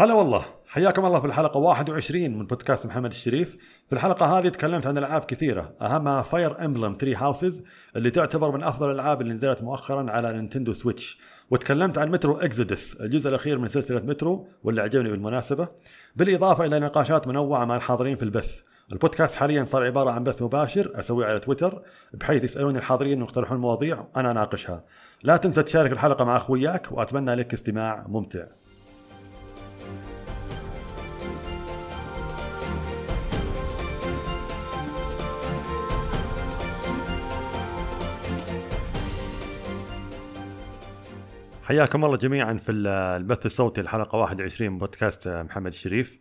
هلا والله. حياكم الله في الحلقة 21 من بودكاست محمد الشريف. في الحلقة هذه تكلمت عن ألعاب كثيرة أهمها Fire Emblem 3 Houses اللي تعتبر من أفضل الألعاب اللي نزلت مؤخرا على Nintendo Switch. وتكلمت عن Metro Exodus الجزء الأخير من سلسلة مترو واللي عجبني بالمناسبة. بالإضافة إلى نقاشات منوعة مع الحاضرين في البث. البودكاست حاليا صار عبارة عن بث مباشر أسويه على تويتر بحيث يسألوني الحاضرين ويقترحون مواضيع وأنا أناقشها. لا تنسى تشارك الحلقة مع أخوياك وأتمنى لك استماع ممتع. حياكم الله جميعا في البث الصوتي الحلقة 21 من بودكاست محمد الشريف.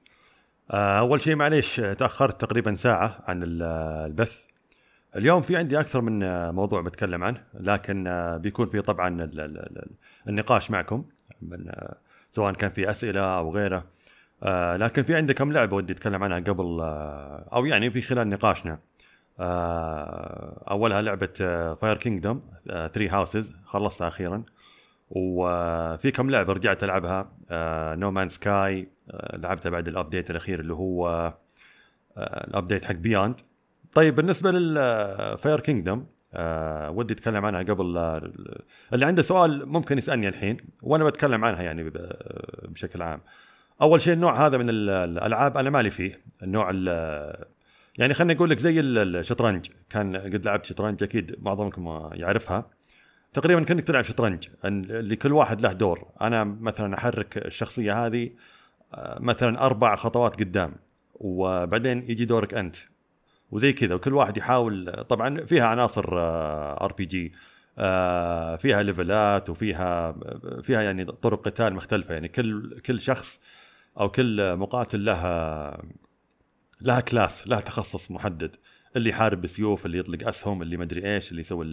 آه، أول شيء معليش تأخرت تقريبا ساعة عن البث. اليوم في عندي أكثر من موضوع بتكلم عنه لكن آه، بيكون في طبعا النقاش معكم من آه، سواء كان في أسئلة أو غيره. لكن في عندي كم لعبة ودي أتكلم عنها قبل أو يعني في خلال نقاشنا. أولها لعبة Fire Kingdom 3 Houses خلصتها أخيراً. وفي كم لعبه رجعت ألعبها؟ No Man's Sky لعبتها بعد ال update الأخير اللي هو آه، ال update حق Beyond طيب بالنسبة لل Fire آه ودي أتكلم عنها قبل اللي عنده سؤال ممكن يسألني الحين وأنا بتكلم عنها يعني بشكل عام. أول شيء النوع هذا من الألعاب أنا مالي فيه. النوع يعني خليني أقول لك زي الشطرنج كان قد لعبت شطرنج أكيد معظمكم يعرفها. تقريبا كأنك تلعب شطرنج اللي كل واحد له دور. أنا مثلا أحرك الشخصية هذه آه، مثلا أربع خطوات قدام وبعدين يجي دورك أنت. وزي كذا وكل واحد يحاول طبعا فيها عناصر RPG فيها ليفلات وفيها فيها يعني طرق قتال مختلفة. يعني كل كل شخص أو كل مقاتل لها لها class لها تخصص محدد. اللي يحارب بسيوف اللي يطلق أسهم اللي مدري إيش اللي يسوي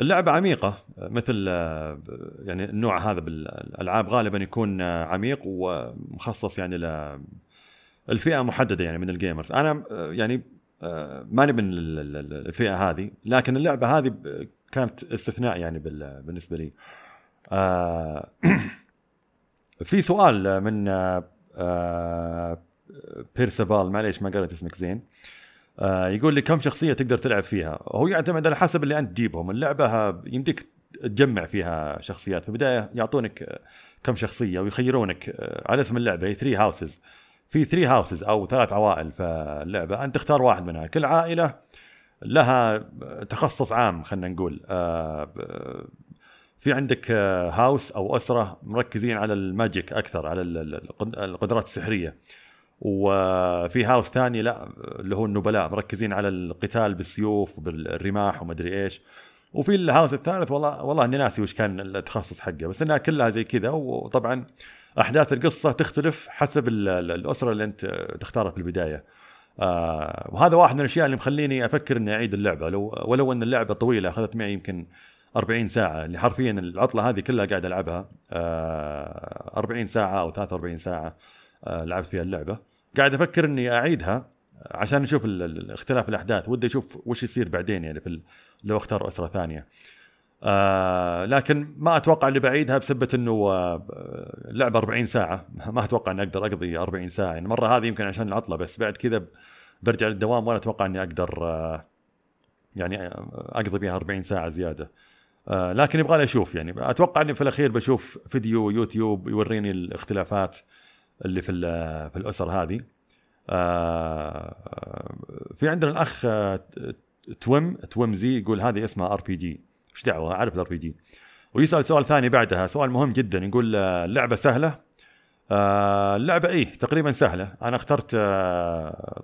اللعبة عميقة مثل يعني النوع هذا بالألعاب غالبا يكون عميق ومخصص يعني للفئة محددة يعني من الجيمرز. أنا يعني ماني من الفئة هذه لكن اللعبة هذه كانت استثناء يعني بالنسبة لي. في سؤال من بيرسيفال معليش ما قرأت اسمك زين. آه يقول لي كم شخصية تقدر تلعب فيها؟ هو يعتمد على حسب اللي أنت تجيبهم. اللعبة يمديك تجمع فيها شخصيات. في البداية يعطونك كم شخصية ويخيرونك آه، على اسم اللعبة. هي 3 Houses في 3 houses أو ثلاث عوائل في اللعبة. أنت تختار واحد منها. كل عائلة لها تخصص عام خلينا نقول. آه في عندك house أو أسرة مركزين على ال magic أكثر على القدرات السحرية. وفي house ثاني لا اللي هو النبلاء مركزين على القتال بالسيوف وبالرماح ومدري إيش. وفي الهاوس الثالث والله والله إني ناسي وش كان التخصص حقه بس إنها كلها زي كذا. وطبعا أحداث القصة تختلف حسب الأسرة اللي أنت تختارها في البداية. آه وهذا واحد من الأشياء اللي مخليني أفكر إني أعيد اللعبة. لو ولو إن اللعبة طويلة أخذت معي يمكن 40 ساعة اللي حرفيا العطلة هذه كلها قاعد ألعبها آه 40 ساعة أو 43 ساعة. آه، لعبت فيها اللعبة. قاعد أفكر إني أعيدها عشان نشوف اختلاف الأحداث. ودي أشوف وش يصير بعدين يعني في لو أختار أسرة ثانية. آه لكن ما أتوقع إني بعيدها بسبة إنه آه لعبه 40 ساعة. ما أتوقع إني أقدر أقضي 40 ساعة. يعني المره هذه يمكن عشان العطلة بس بعد كذا برجع للدوام ولا أتوقع إني أقدر آه يعني أقضي بها 40 ساعة زيادة. آه لكن يبغى لي أشوف يعني. أتوقع إني في الأخير بشوف فيديو يوتيوب يوريني الاختلافات. اللي في في الاسر هذه. آه، في عندنا الأخ آه، تويم زي يقول هذه اسمها RPG إيش دعوة؟ أعرف ال RPG ويسأل سؤال ثاني بعدها سؤال مهم جدا. يقول آه، اللعبة سهلة؟ اللعبة إيه تقريبا سهلة. أنا اخترت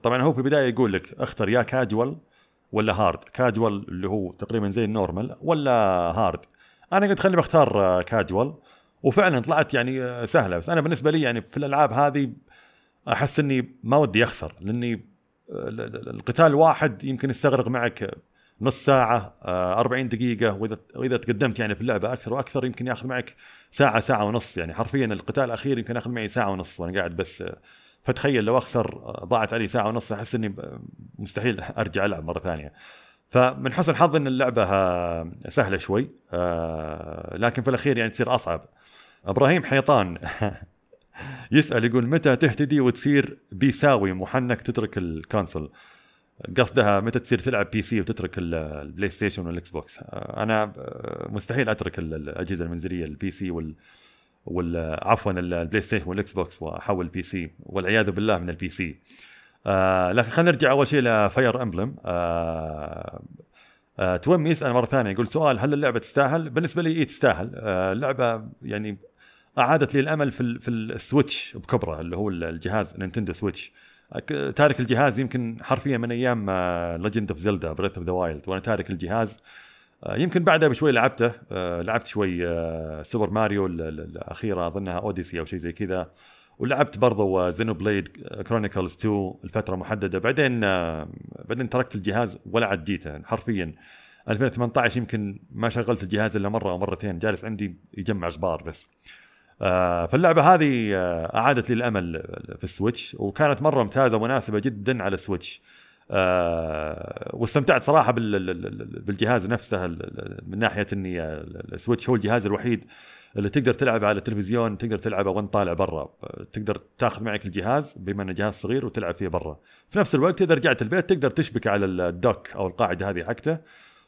طبعا هو في البداية يقول لك اختر يا كاجوال ولا hard casual اللي هو تقريبا زي ال normal ولا hard أنا قلت خليني بختار كاجوال وفعلا طلعت يعني سهلة. بس أنا بالنسبة لي يعني في الألعاب هذه أحس إني ما ودي أخسر لإني القتال الواحد يمكن يستغرق معك نص ساعة 40 دقيقة وإذا وإذا تقدمت يعني في اللعبة أكثر وأكثر يمكن ياخذ معك ساعة ساعة ونص. يعني حرفيا القتال الأخير يمكن ياخذ معي ساعة ونص وأنا قاعد بس فتخيل لو أخسر ضاعت علي ساعة ونص أحس إني مستحيل أرجع ألعب مرة ثانية. فمن حسن حظي إن اللعبة سهلة شوي لكن في الأخير يعني تصير أصعب. إبراهيم حيطان يسأل يقول متى تهتدي وتصير بيسياوي محنك تترك ال console قصدها متى تصير تلعب PC وتترك ال PlayStation وال Xbox؟ أنا مستحيل أترك الأجهزة المنزلية ال PC وال وال عفوا ال PlayStation وال Xbox وأحول ال PC والعياذ بالله من ال PC. آه لكن خلينا نرجع أول شيء ل Fire Emblem آه آه تومي يسأل مرة ثانية يقول سؤال هل اللعبة تستاهل؟ بالنسبة لي إيه تستاهل. آه اللعبة يعني أعادت لي الأمل في في ال Switch بكبرة اللي هو الجهاز Nintendo Switch. تارك الجهاز يمكن حرفيا من أيام Legend of Zelda Breath of the Wild وأنا تارك الجهاز آه، يمكن بعدها بشوي لعبته آه، لعبت شوي Super Mario الأخيرة أظنها Odyssey أو شيء زي كذا. ولعبت برضو Xenoblade Chronicles 2 لفتره محددة. بعدين بعدين تركت الجهاز ولا عاد جيته. حرفيا 2018 يمكن ما شغلت الجهاز إلا مرة أو مرتين. جالس عندي يجمع غبار بس. آه فاللعبة هذه آه أعادت لي الأمل في ال Switch وكانت مرة ممتازة ومناسبة جدا على ال Switch. آه واستمتعت صراحة بالجهاز نفسه من ناحية إني ال Switch هو الجهاز الوحيد اللي تقدر تلعب على التلفزيون تقدر تلعبه وأنت طالع برا. تقدر تاخذ معك الجهاز بما إنه جهاز صغير وتلعب فيه برا. في نفس الوقت إذا رجعت البيت تقدر تشبك على ال dock أو القاعدة هذه حقته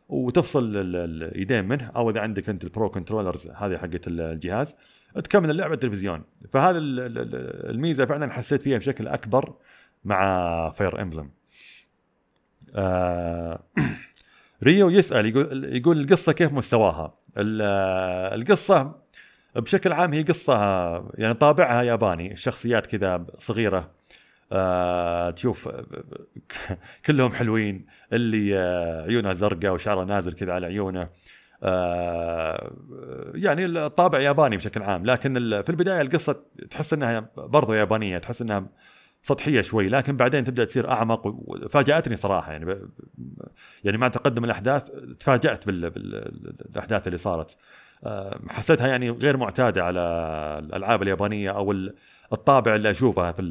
وتفصل الايدين منه أو إذا عندك أنت ال pro controllers هذه حقت الجهاز. تكمل اللعبة التلفزيون. فهذا الميزة فعلا حسيت فيها بشكل أكبر مع Fire Emblem آه ريو يسأل يقول يقول القصة كيف مستواها؟ القصة بشكل عام هي قصة يعني طابعها ياباني الشخصيات كذا صغيرة. آه تشوف كلهم حلوين اللي آه عيونها زرقاء وشعرها نازل كذا على عيونه. يعني الطابع ياباني بشكل عام لكن في البداية القصة تحس إنها برضو يابانية تحس إنها سطحية شوي لكن بعدين تبدأ تصير أعمق وفاجأتني صراحة. يعني يعني مع تقدم الأحداث تفاجأت بالأحداث اللي صارت. آه، حسيتها يعني غير معتادة على الألعاب اليابانية أو الطابع اللي أشوفه في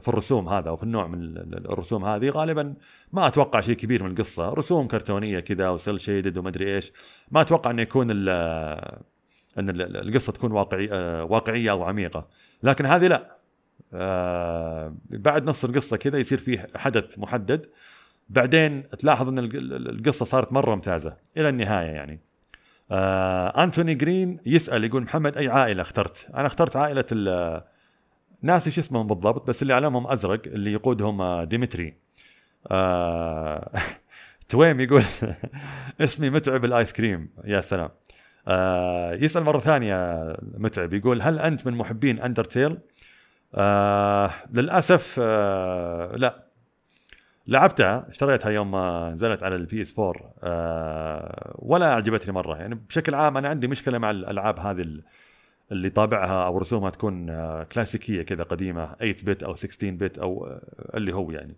في الرسوم هذا أو في النوع من الرسوم هذه غالبا ما أتوقع شيء كبير من القصة. رسوم كرتونية كذا وسيل شيدد ومدري إيش. ما أتوقع إنه يكون إن القصة تكون واقعي آه، واقعية أو عميقة. لكن هذه لا. آه، بعد نص القصة كذا يصير فيه حدث محدد. بعدين تلاحظ إن القصة صارت مرة ممتازة إلى النهاية يعني. آه أنتوني جرين يسأل يقول محمد أي عائلة اخترت؟ أنا اخترت عائلة ناسي شو اسمهم بالضبط بس اللي علمهم أزرق اللي يقودهم آه، ديمتري آه تويم يقول اسمي متعب الآيس كريم يا سلام آه يسأل مرة ثانية متعب يقول هل أنت من محبين Undertale؟ آه للأسف آه لا لعبتها اشتريتها يوم ما نزلت على ال PS 4 آه ولا عجبتني مرة. يعني بشكل عام أنا عندي مشكلة مع الألعاب هذه اللي طابعها أو رسومها تكون آه كلاسيكية كذا قديمة 8 bit أو 16 bit أو آه اللي هو يعني.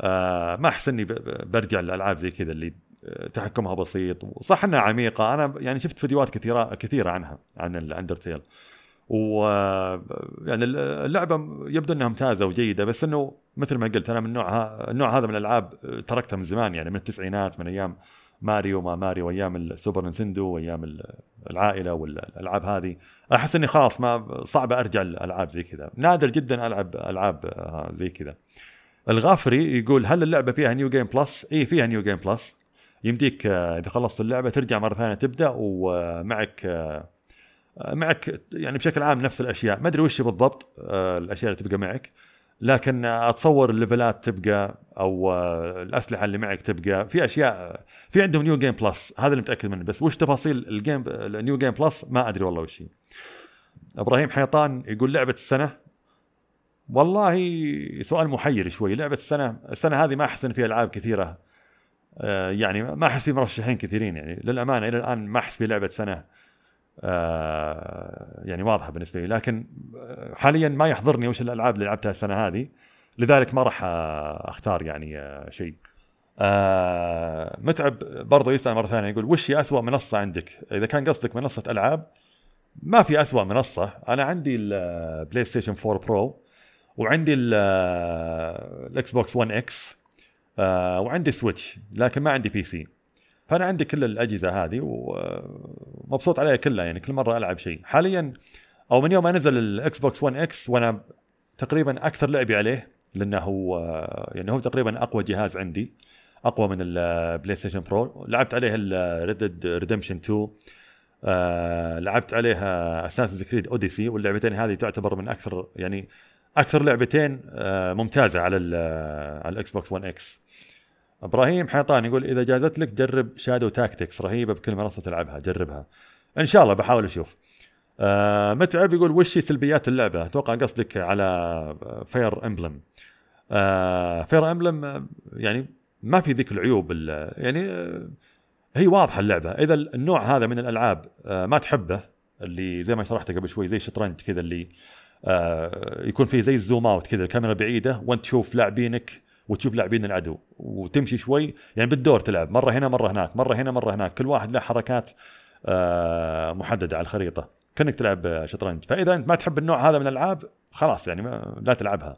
آه ما أحس إني برجع للألعاب زي كذا اللي آه، تحكمها بسيط. وصح إنها عميقة. أنا يعني شفت فيديوهات كثيرة كثيرة عنها عن ال Undertale و يعني اللعبة يبدو إنها ممتازة وجيدة بس إنه مثل ما قلت أنا من نوع النوع هذا من الألعاب تركتها من زمان يعني من التسعينات من أيام ماريو ما ماريو وأيام ال Super Nintendo وأيام العائلة والألعاب هذه. أحس إني خلاص ما صعب أرجع الالعاب زي كذا. نادر جدا ألعب ألعاب زي كذا. الغافري يقول هل اللعبة فيها New Game Plus اي فيها New Game Plus يمديك إذا خلصت اللعبة ترجع مرة ثانية تبدأ ومعك معك يعني بشكل عام نفس الأشياء. ما أدري وش بالضبط آه، الأشياء اللي تبقى معك لكن أتصور الليفلات تبقى أو آه، الأسلحة اللي معك تبقى في أشياء في عندهم New Game Plus هذا اللي متأكد منه. بس وش تفاصيل ال game ال New Game Plus ما أدري والله وش هي. إبراهيم حيطان يقول لعبة السنة. والله سؤال محير شوي. لعبة السنة السنة هذه ما احس فيها ألعاب كثيرة. آه، يعني ما أحس في مرشحين كثيرين يعني. للأمانة إلى الآن ما أحس في لعبة سنة. آه، يعني واضحة بالنسبة لي. لكن حاليا ما يحضرني وش الألعاب اللي لعبتها السنة هذه. لذلك ما راح أختار يعني آه، شيء. آه متعب برضو يسأل مرة ثانية يقول وش هي اسوء منصة عندك؟ إذا كان قصدك منصة ألعاب ما في اسوء منصة. أنا عندي ال PlayStation 4 Pro وعندي ال Xbox 1 X وعندي Switch لكن ما عندي PC فأنا عندي كل الأجهزة هذه ومبسوط عليها كلها يعني كل مرة ألعب شيء. حاليا أو من يوم ما نزل ال Xbox 1 X وأنا تقريبا أكثر لعبي عليه لأنه هو يعني هو تقريبا أقوى جهاز عندي أقوى من ال PlayStation Pro لعبت عليه Red Redemption 2 آه لعبت عليها Assassin's Creed Odyssey واللعبتين هذه تعتبر من أكثر يعني أكثر لعبتين آه ممتازة على على ال Xbox 1 X إبراهيم حيطان يقول إذا جازت لك جرب Shadow Tactics رهيبة بكل منصة تلعبها جربها. إن شاء الله بحاول أشوف. آه متعب يقول وش سلبيات اللعبة؟ أتوقع قصدك على Fire Emblem آه Fire Emblem يعني ما في ذيك العيوب يعني آه هي واضحة اللعبة. إذا النوع هذا من الألعاب آه ما تحبه اللي زي ما شرحت قبل شوي زي شطرنج كذا اللي آه يكون فيه زي الزوم اوت كذا الكاميرا بعيدة وانت تشوف لاعبينك وتشوف لاعبين العدو وتمشي شوي. يعني بالدور تلعب مرة هنا مرة هناك مرة هنا مرة هناك. كل واحد له حركات آه محددة على الخريطة. كأنك تلعب شطرنج. فإذا أنت ما تحب النوع هذا من الألعاب خلاص يعني لا تلعبها.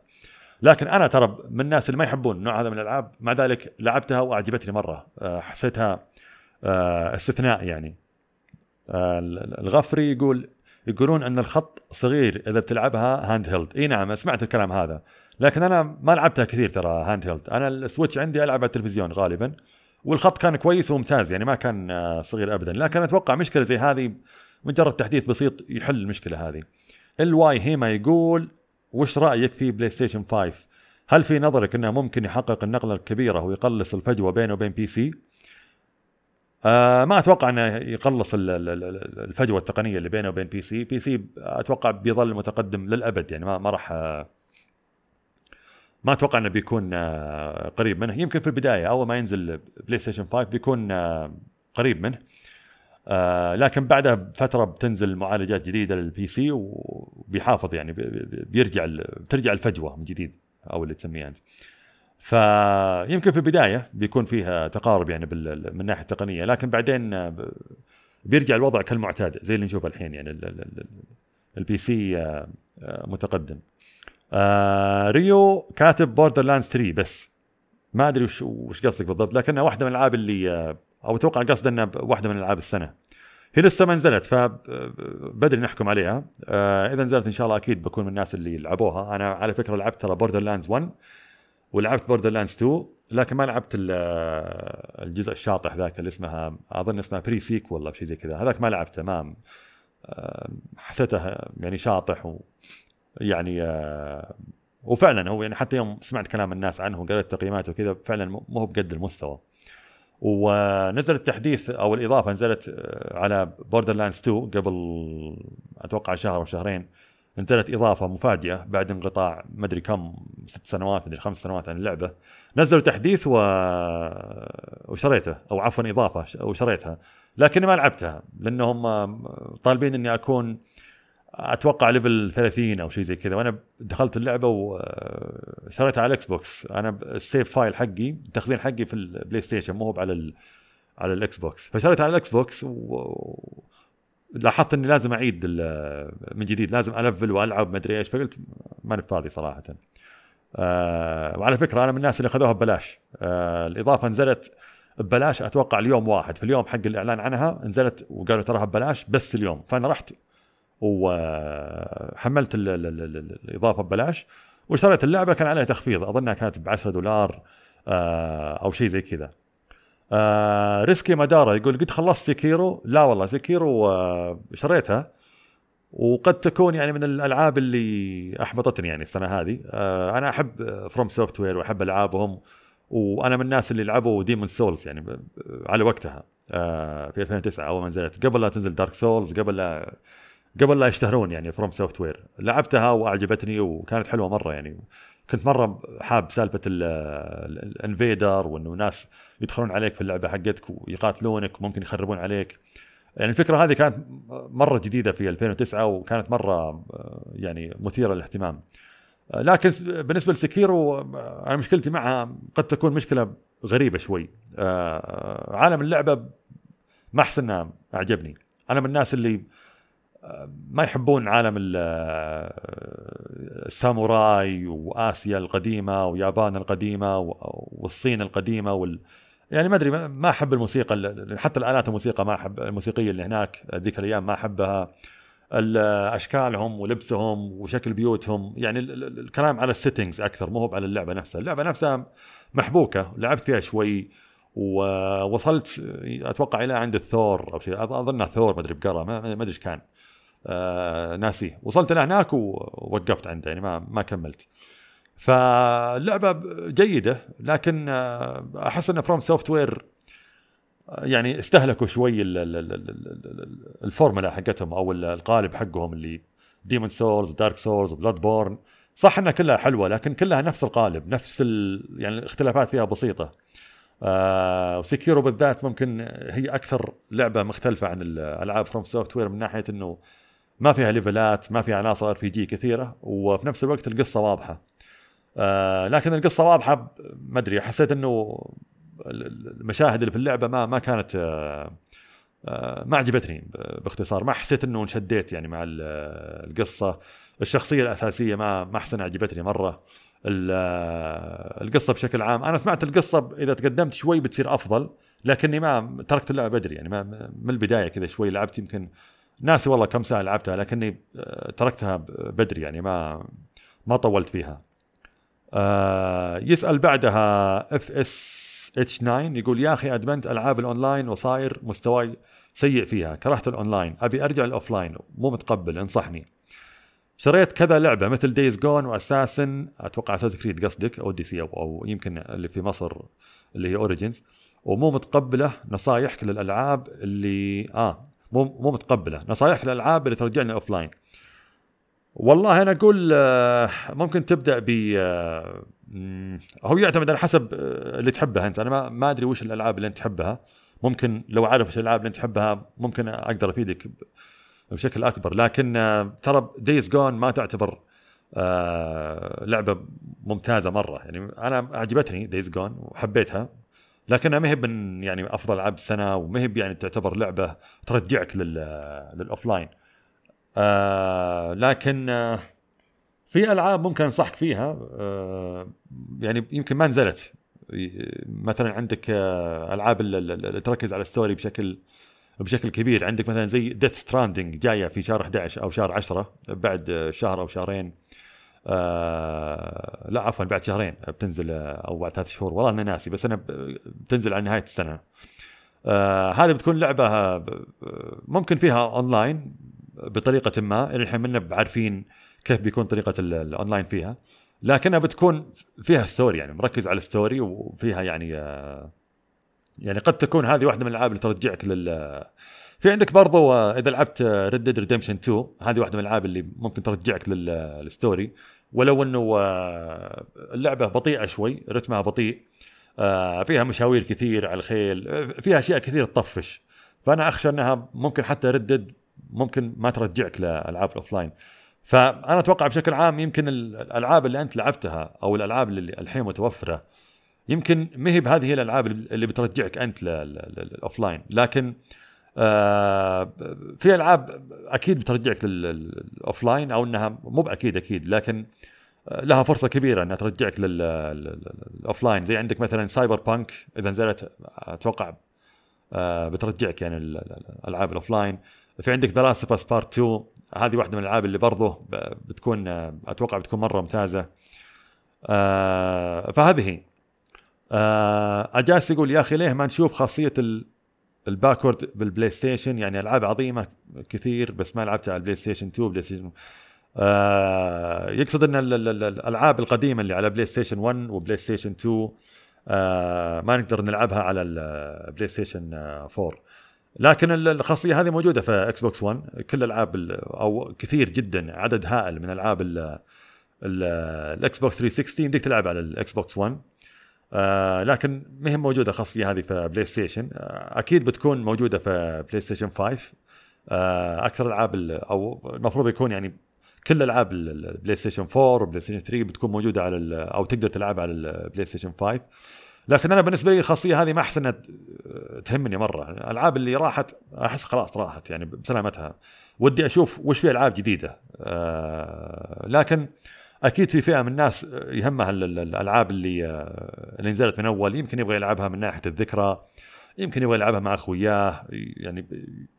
لكن أنا ترى من الناس اللي ما يحبون النوع هذا من الألعاب مع ذلك لعبتها وأعجبتني مرة. آه، حسيتها آه، استثناء يعني. الغفري يقول يقولون إن الخط صغير إذا بتلعبها handheld إي نعم سمعت الكلام هذا. لكن أنا ما لعبتها كثير ترى handheld أنا ال Switch عندي ألعب على التلفزيون غالبا والخط كان كويس وممتاز يعني ما كان صغير ابدا. لكن أتوقع مشكلة زي هذه مجرد تحديث بسيط يحل المشكلة هذه. الواي هيما يقول وش رأيك في PlayStation 5 هل في نظرك إنه ممكن يحقق النقلة الكبيرة ويقلص الفجوة بينه وبين PC آه ما أتوقع إنه يقلص الفجوة التقنية اللي بينه وبين PC PC أتوقع بيظل متقدم للأبد يعني ما ما راح ما أتوقع انه بيكون آه، قريب منه يمكن في البدايه اول ما ينزل PlayStation 5 بيكون آه، قريب منه آه لكن بعدها بفتره بتنزل معالجات جديده لل PC وبيحافظ يعني بيرجع بترجع الفجوه من جديد أو اللي تسميها انت. فيمكن في البدايه بيكون فيها تقارب يعني من الناحيه التقنيه لكن بعدين بيرجع الوضع كالمعتاد زي اللي نشوفه الحين يعني ال PC آه، آه، متقدم. آه ريو كاتب Borderlands 3 بس. ما أدري وش وش قصدك بالضبط لكنها واحدة من الألعاب اللي أو أتوقع قصد إنها واحدة من ألعاب السنة. هي لسه ما نزلت فبدري نحكم عليها. آه إذا نزلت إن شاء الله أكيد بكون من الناس اللي لعبوها. أنا على فكرة لعبت ترى Borderlands 1 ولعبت Borderlands 2 لكن ما لعبت الجزء الشاطح ذاك اللي اسمها أظن اسمها Pre-Sequel ولا شيء زي كذا. هذاك ما لعبته ما آه، حسيته يعني شاطح يعني آه وفعلا هو يعني حتى يوم سمعت كلام الناس عنه وقريت تقييماته وكذا فعلا مو هو بقد المستوى. ونزل التحديث أو الإضافة نزلت آه، على Borderlands 2 قبل أتوقع شهر أو شهرين نزلت إضافة مفاجئة بعد انقطاع ما أدري كم ست سنوات مدري خمس سنوات عن اللعبة. نزلوا تحديث و... وشريته أو عفوا إضافة وشريتها لكني ما لعبتها لأنهم طالبين إني أكون أتوقع level 30 أو شيء زي كذا وأنا دخلت اللعبة وشريتها على ال Xbox أنا ال save file حقي التخزين حقي في ال PlayStation مو على ال على ال Xbox فشريتها على ال Xbox و لاحظت إني لازم أعيد من جديد لازم ألفل وألعب ما أدري إيش فقلت ماني فاضي صراحة. آه وعلى فكرة أنا من الناس اللي اخذوها ببلاش. آه الإضافة نزلت ببلاش أتوقع اليوم واحد. في اليوم حق الإعلان عنها نزلت وقالوا تراها ببلاش بس اليوم. فأنا رحت وحملت الإضافة ببلاش واشتريت اللعبة كان عليها تخفيض أظنها كانت ب 10 دولار آه، أو شيء زي كذا. آه ريسكي مدارا يقول قد خلصت Sekiro؟ لا والله Sekiro آه شريتها وقد تكون يعني من الألعاب اللي أحبطتني يعني السنة هذه. أنا أحب FromSoftware وأحب ألعابهم وأنا من الناس اللي لعبوا Demon's Souls يعني على وقتها في 2009 أول ما نزلت. قبل لا تنزل Dark Souls قبل لا قبل لا يشتهرون يعني FromSoftware لعبتها وأعجبتني وكانت حلوة مرة يعني. كنت مرة حاب سالفة الانفيدر وإنه ناس يدخلون عليك في اللعبة حقتك ويقاتلونك وممكن يخربون عليك. يعني الفكرة هذه كانت مرة جديدة في 2009 وكانت مرة يعني مثيرة للاهتمام. لكن بالنسبة لسكيرو أنا مشكلتي معها قد تكون مشكلة غريبة شوي. عالم اللعبة ما أحس أعجبني. أنا من الناس اللي ما يحبون عالم الساموراي وآسيا القديمة ويابان القديمة والصين القديمة وال يعني ما أدري ما أحب الموسيقى حتى الآلات الموسيقى ما أحب الموسيقية اللي هناك ذيك الأيام ما أحبها. أشكالهم ولبسهم وشكل بيوتهم يعني الكلام على ال settings أكثر مو على اللعبة نفسها. اللعبة نفسها محبوكة لعبت فيها شوي ووصلت أتوقع إلى عند الثور أو شيء أظنها ثور ما أدري بقرة ما أدري إيش كان. ناسيه. وصلت لهناك ووقفت عنده يعني ما ما كملت. فاللعبة جيدة لكن آه، أحس إن FromSoftware يعني استهلكوا شوي الفورمولا حقتهم أو القالب حقهم اللي Demon's Souls Dark Souls Bloodborne صح إنها كلها حلوة لكن كلها نفس القالب نفس ال... يعني الاختلافات فيها بسيطة. آه و Sekiro بالذات ممكن هي أكثر لعبة مختلفة عن الالعاب FromSoftware من ناحية إنه ما فيها ليفلات ما فيها عناصر RPG كثيرة وفي نفس الوقت القصة واضحة. آه لكن القصة واضحة ما أدري حسيت إنه المشاهد اللي في اللعبة ما ما كانت آه آه ما عجبتني باختصار. ما حسيت إنه انشديت يعني مع القصة. الشخصية الأساسية ما ما أحسن عجبتني مرة. القصة بشكل عام أنا سمعت القصة إذا تقدمت شوي بتصير أفضل لكني ما تركت اللعبة بدري يعني ما من البداية كذا شوي لعبت يمكن ناسي والله كم ساعة لعبتها لكني آه، تركتها بدري يعني ما ما طولت فيها. آه يسأل بعدها FSH 9 يقول يا أخي أدمنت ألعاب الأونلاين وصاير مستواي سيء فيها كرهت الأونلاين أبي أرجع ال offline مو متقبل انصحني. شريت كذا لعبة مثل Days Gone و Assassin أتوقع Assassin's Creed قصدك أو, أو يمكن اللي في مصر اللي هي Origins ومو متقبله نصايحك للألعاب اللي آه مو مو متقبلة. نصايحك للالعاب اللي ترجعنا offline والله أنا أقول آه، ممكن تبدأ ب آه، هو يعتمد على حسب آه، اللي تحبها أنت. أنا ما أدري وش الألعاب اللي أنت تحبها. ممكن لو عارف وش الألعاب اللي أنت تحبها ممكن أقدر أفيدك بشكل أكبر. لكن ترى Days Gone ما تعتبر لعبة ممتازة مرة. يعني أنا عجبتني Days Gone وحبيتها. لكنها ما هي يعني أفضل العاب السنة هي يعني تعتبر لعبة ترجعك لل لل offline آه لكن آه في ألعاب ممكن أنصحك فيها. آه يعني يمكن ما نزلت. مثلا عندك آه ألعاب اللي تركز على ال story بشكل بشكل كبير. عندك مثلا زي Death Stranding جاية في شهر 11 أو شهر 10 بعد شهر أو شهرين. آه لا عفوا بعد شهرين بتنزل أو بعد ثلاث شهور والله أنا ناسي بس أنا بتنزل على نهاية السنة. آه هذه بتكون لعبة ممكن فيها أونلاين بطريقة ما الحين منا بعارفين كيف بيكون طريقة الأونلاين فيها. لكنها بتكون فيها story يعني مركز على ال story وفيها يعني آه يعني قد تكون هذه واحدة من الألعاب اللي ترجعك لل في عندك برضو آه، إذا لعبت Red Dead Redemption 2 هذه واحدة من الألعاب اللي ممكن ترجعك لل story ولو إنه آه، اللعبة بطيئة شوي رتمها بطيء آه، فيها مشاوير كثير على الخيل فيها أشياء كثير تطفش. فأنا أخشى إنها ممكن حتى Red ممكن ما ترجعك لألعاب ال offline. فأنا أتوقع بشكل عام يمكن الألعاب اللي أنت لعبتها أو الألعاب اللي الحين متوفرة يمكن ما هي بهذه الألعاب اللي بترجعك أنت لل offline لكن آه في ألعاب أكيد بترجعك لل offline أو إنها مو بأكيد أكيد لكن آه، لها فرصة كبيرة إنها ترجعك لل offline زي عندك مثلا Cyberpunk إذا نزلت أتوقع آه بترجعك يعني الألعاب ال offline في عندك The Last of Part 2 هذه واحدة من الألعاب اللي برضه بتكون آه، أتوقع بتكون مرة ممتازة. آه فهذه آه أجاس يقول يا أخي ليه ما نشوف خاصية ال backward بال PlayStation يعني ألعاب عظيمة كثير بس ما لعبتها على ال PlayStation 2 PlayStation آه يقصد إن الألعاب القديمة اللي على PlayStation 1 و PlayStation 2 آه ما نقدر نلعبها على ال PlayStation 4 لكن الخاصية هذه موجودة في Xbox 1 كل الألعاب أو كثير جدا عدد هائل من ألعاب ال Xbox 360 يمديك تلعب على ال Xbox 1 آه لكن ما هي موجودة الخاصيه هذه في PlayStation آه أكيد بتكون موجودة في PlayStation 5 آه أكثر العاب أو المفروض يكون يعني كل العاب ال PlayStation 4 و PlayStation 3 بتكون موجودة على أو تقدر تلعبها على ال PlayStation 5 لكن أنا بالنسبة لي الخاصية هذه ما أحس إنها تهمني مرة. الألعاب اللي راحت أحس خلاص راحت يعني بسلامتها. ودي أشوف وش في ألعاب جديدة. آه لكن أكيد في فئة من الناس يهمها الألعاب اللي اللي نزلت من أول. يمكن يبغى يلعبها من ناحية الذكرى يمكن يبغى يلعبها مع أخوياه يعني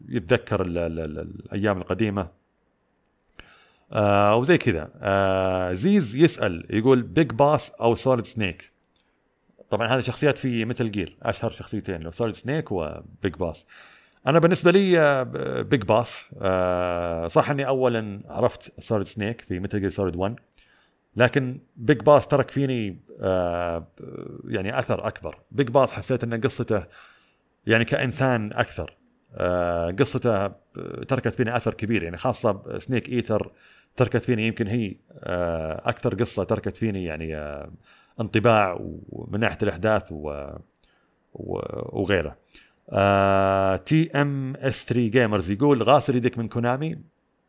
يتذكر ال ال ال الأيام القديمة. آه وزي كذا. آه زيز يسأل يقول Big Boss أو Solid Snake طبعا هذه شخصيات في Metal Gear أشهر شخصيتين لو Solid Snake و Big Boss أنا بالنسبة لي بيج باس آه صح إني اولا عرفت سوليد سنيك في ميتل جير سوليد 1 لكن بيج باس ترك فيني آه يعني أثر أكبر. بيج باس حسيت إن قصته يعني كإنسان أكثر. آه قصته تركت فيني أثر كبير. يعني خاصة سنيك ايتر تركت فيني يمكن هي آه أكثر قصة تركت فيني يعني آه انطباع ومن ناحية الأحداث و وغيره. آه تي ام اس 3 gamers يقول غاسل يدك من كونامي؟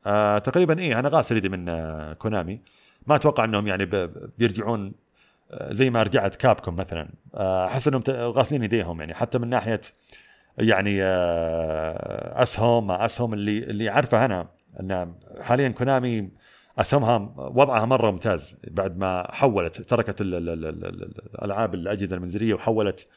آه تقريبا إيه أنا غاسل يدي من آه كونامي. ما أتوقع إنهم يعني بيرجعون آه زي ما رجعت كابكوم مثلا. آه، أحس إنهم غاسلين يديهم يعني حتى من ناحية يعني آه أسهم ما أسهم اللي اللي عارفه أنا إن حاليا كونامي أسهمها وضعها مرة ممتاز بعد ما حولت تركت الألعاب الأجهزة المنزلية وحولت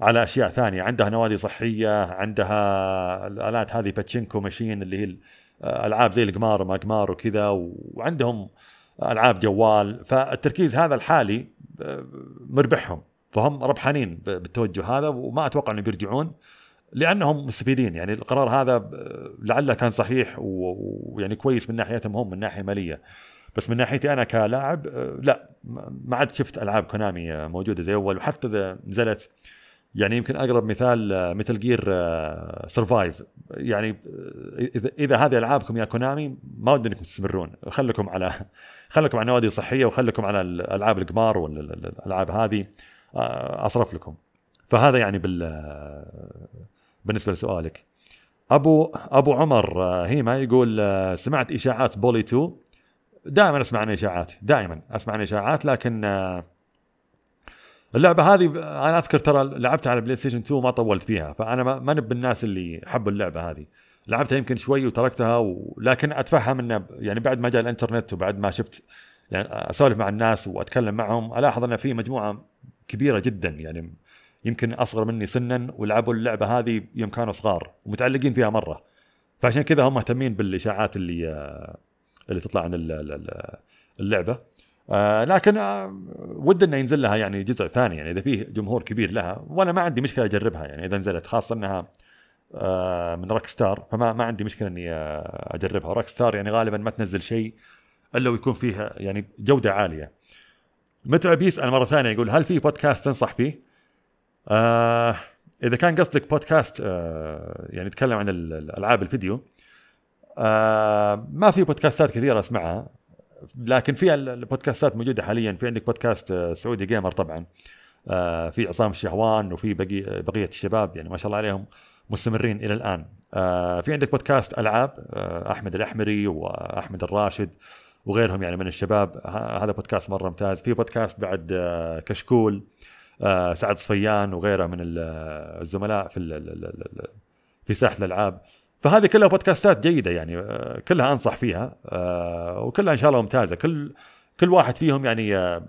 على أشياء ثانية. عندها نوادي صحية عندها الآلات هذه باتشينكو ماشين اللي هي ألعاب زي القمار وما قمار وكذا وعندهم ألعاب جوال فالتركيز هذا الحالي مربحهم فهم ربحانين بالتوجه هذا وما أتوقع انه بيرجعون لأنهم مستفيدين. يعني القرار هذا لعله كان صحيح ويعني كويس من ناحيتهم هم من ناحية مالية. بس من ناحيتي أنا كلاعب لا ما عاد شفت ألعاب كونامي موجودة زي أول وحتى إذا نزلت يعني يمكن أقرب مثال ميتل جير سرفايف. يعني إذا إذا هذه ألعابكم يا كونامي ما ودي إنكم تستمرون. خليكم على خليكم على نوادي صحية وخليكم على الالعاب القمار والالعاب هذه أصرف لكم. فهذا يعني بال بالنسبة لسؤالك. أبو أبو عمر آه، هيما يقول آه، سمعت إشاعات Bully 2 دائما أسمع عن إشاعات دائما أسمع عن إشاعات لكن آه، اللعبة هذه أنا أذكر ترى لعبتها على بلاي ستيشن 2 ما طولت فيها فأنا ما نب الناس اللي حبوا اللعبة هذه. لعبتها يمكن شوي وتركتها ولكن أتفهم إنه يعني بعد ما جاء الإنترنت وبعد ما شفت يعني أسولف مع الناس وأتكلم معهم ألاحظ إن في مجموعة كبيرة جدا يعني يمكن أصغر مني سنا ولعبوا اللعبة هذه يوم كانوا صغار ومتعلقين فيها مرة. فعشان كذا هم مهتمين بالإشاعات اللي اللي تطلع عن اللعبة. آه لكن آه ود إنه ينزل لها يعني جزء ثاني يعني إذا فيه جمهور كبير لها وأنا ما عندي مشكلة أجربها يعني إذا نزلت خاصة إنها آه من روك ستار فما ما عندي مشكلة إني أجربها. روك ستار يعني غالبا ما تنزل شيء إلا ويكون فيه يعني جودة عالية. متعب يسال مرة ثانية يقول هل في بودكاست تنصح فيه؟ آه إذا كان قصدك بودكاست آه يعني يتكلم عن الألعاب الفيديو آه ما في بودكاستات كثيرة أسمعها. لكن في البودكاستات موجودة حاليا. في عندك بودكاست آه، سعودي جيمر طبعا. آه في عصام الشهوان وفي بقي بقية الشباب يعني ما شاء الله عليهم مستمرين إلى الآن. آه في عندك بودكاست ألعاب آه أحمد الأحمري وأحمد الراشد وغيرهم يعني من الشباب. هذا بودكاست مرة ممتاز. في بودكاست بعد آه كشكول آه، سعد صفيان وغيره من الزملاء في في ساحة الألعاب. فهذه كلها بودكاستات جيدة يعني آه، كلها أنصح فيها آه، وكلها إن شاء الله ممتازة. كل كل واحد فيهم يعني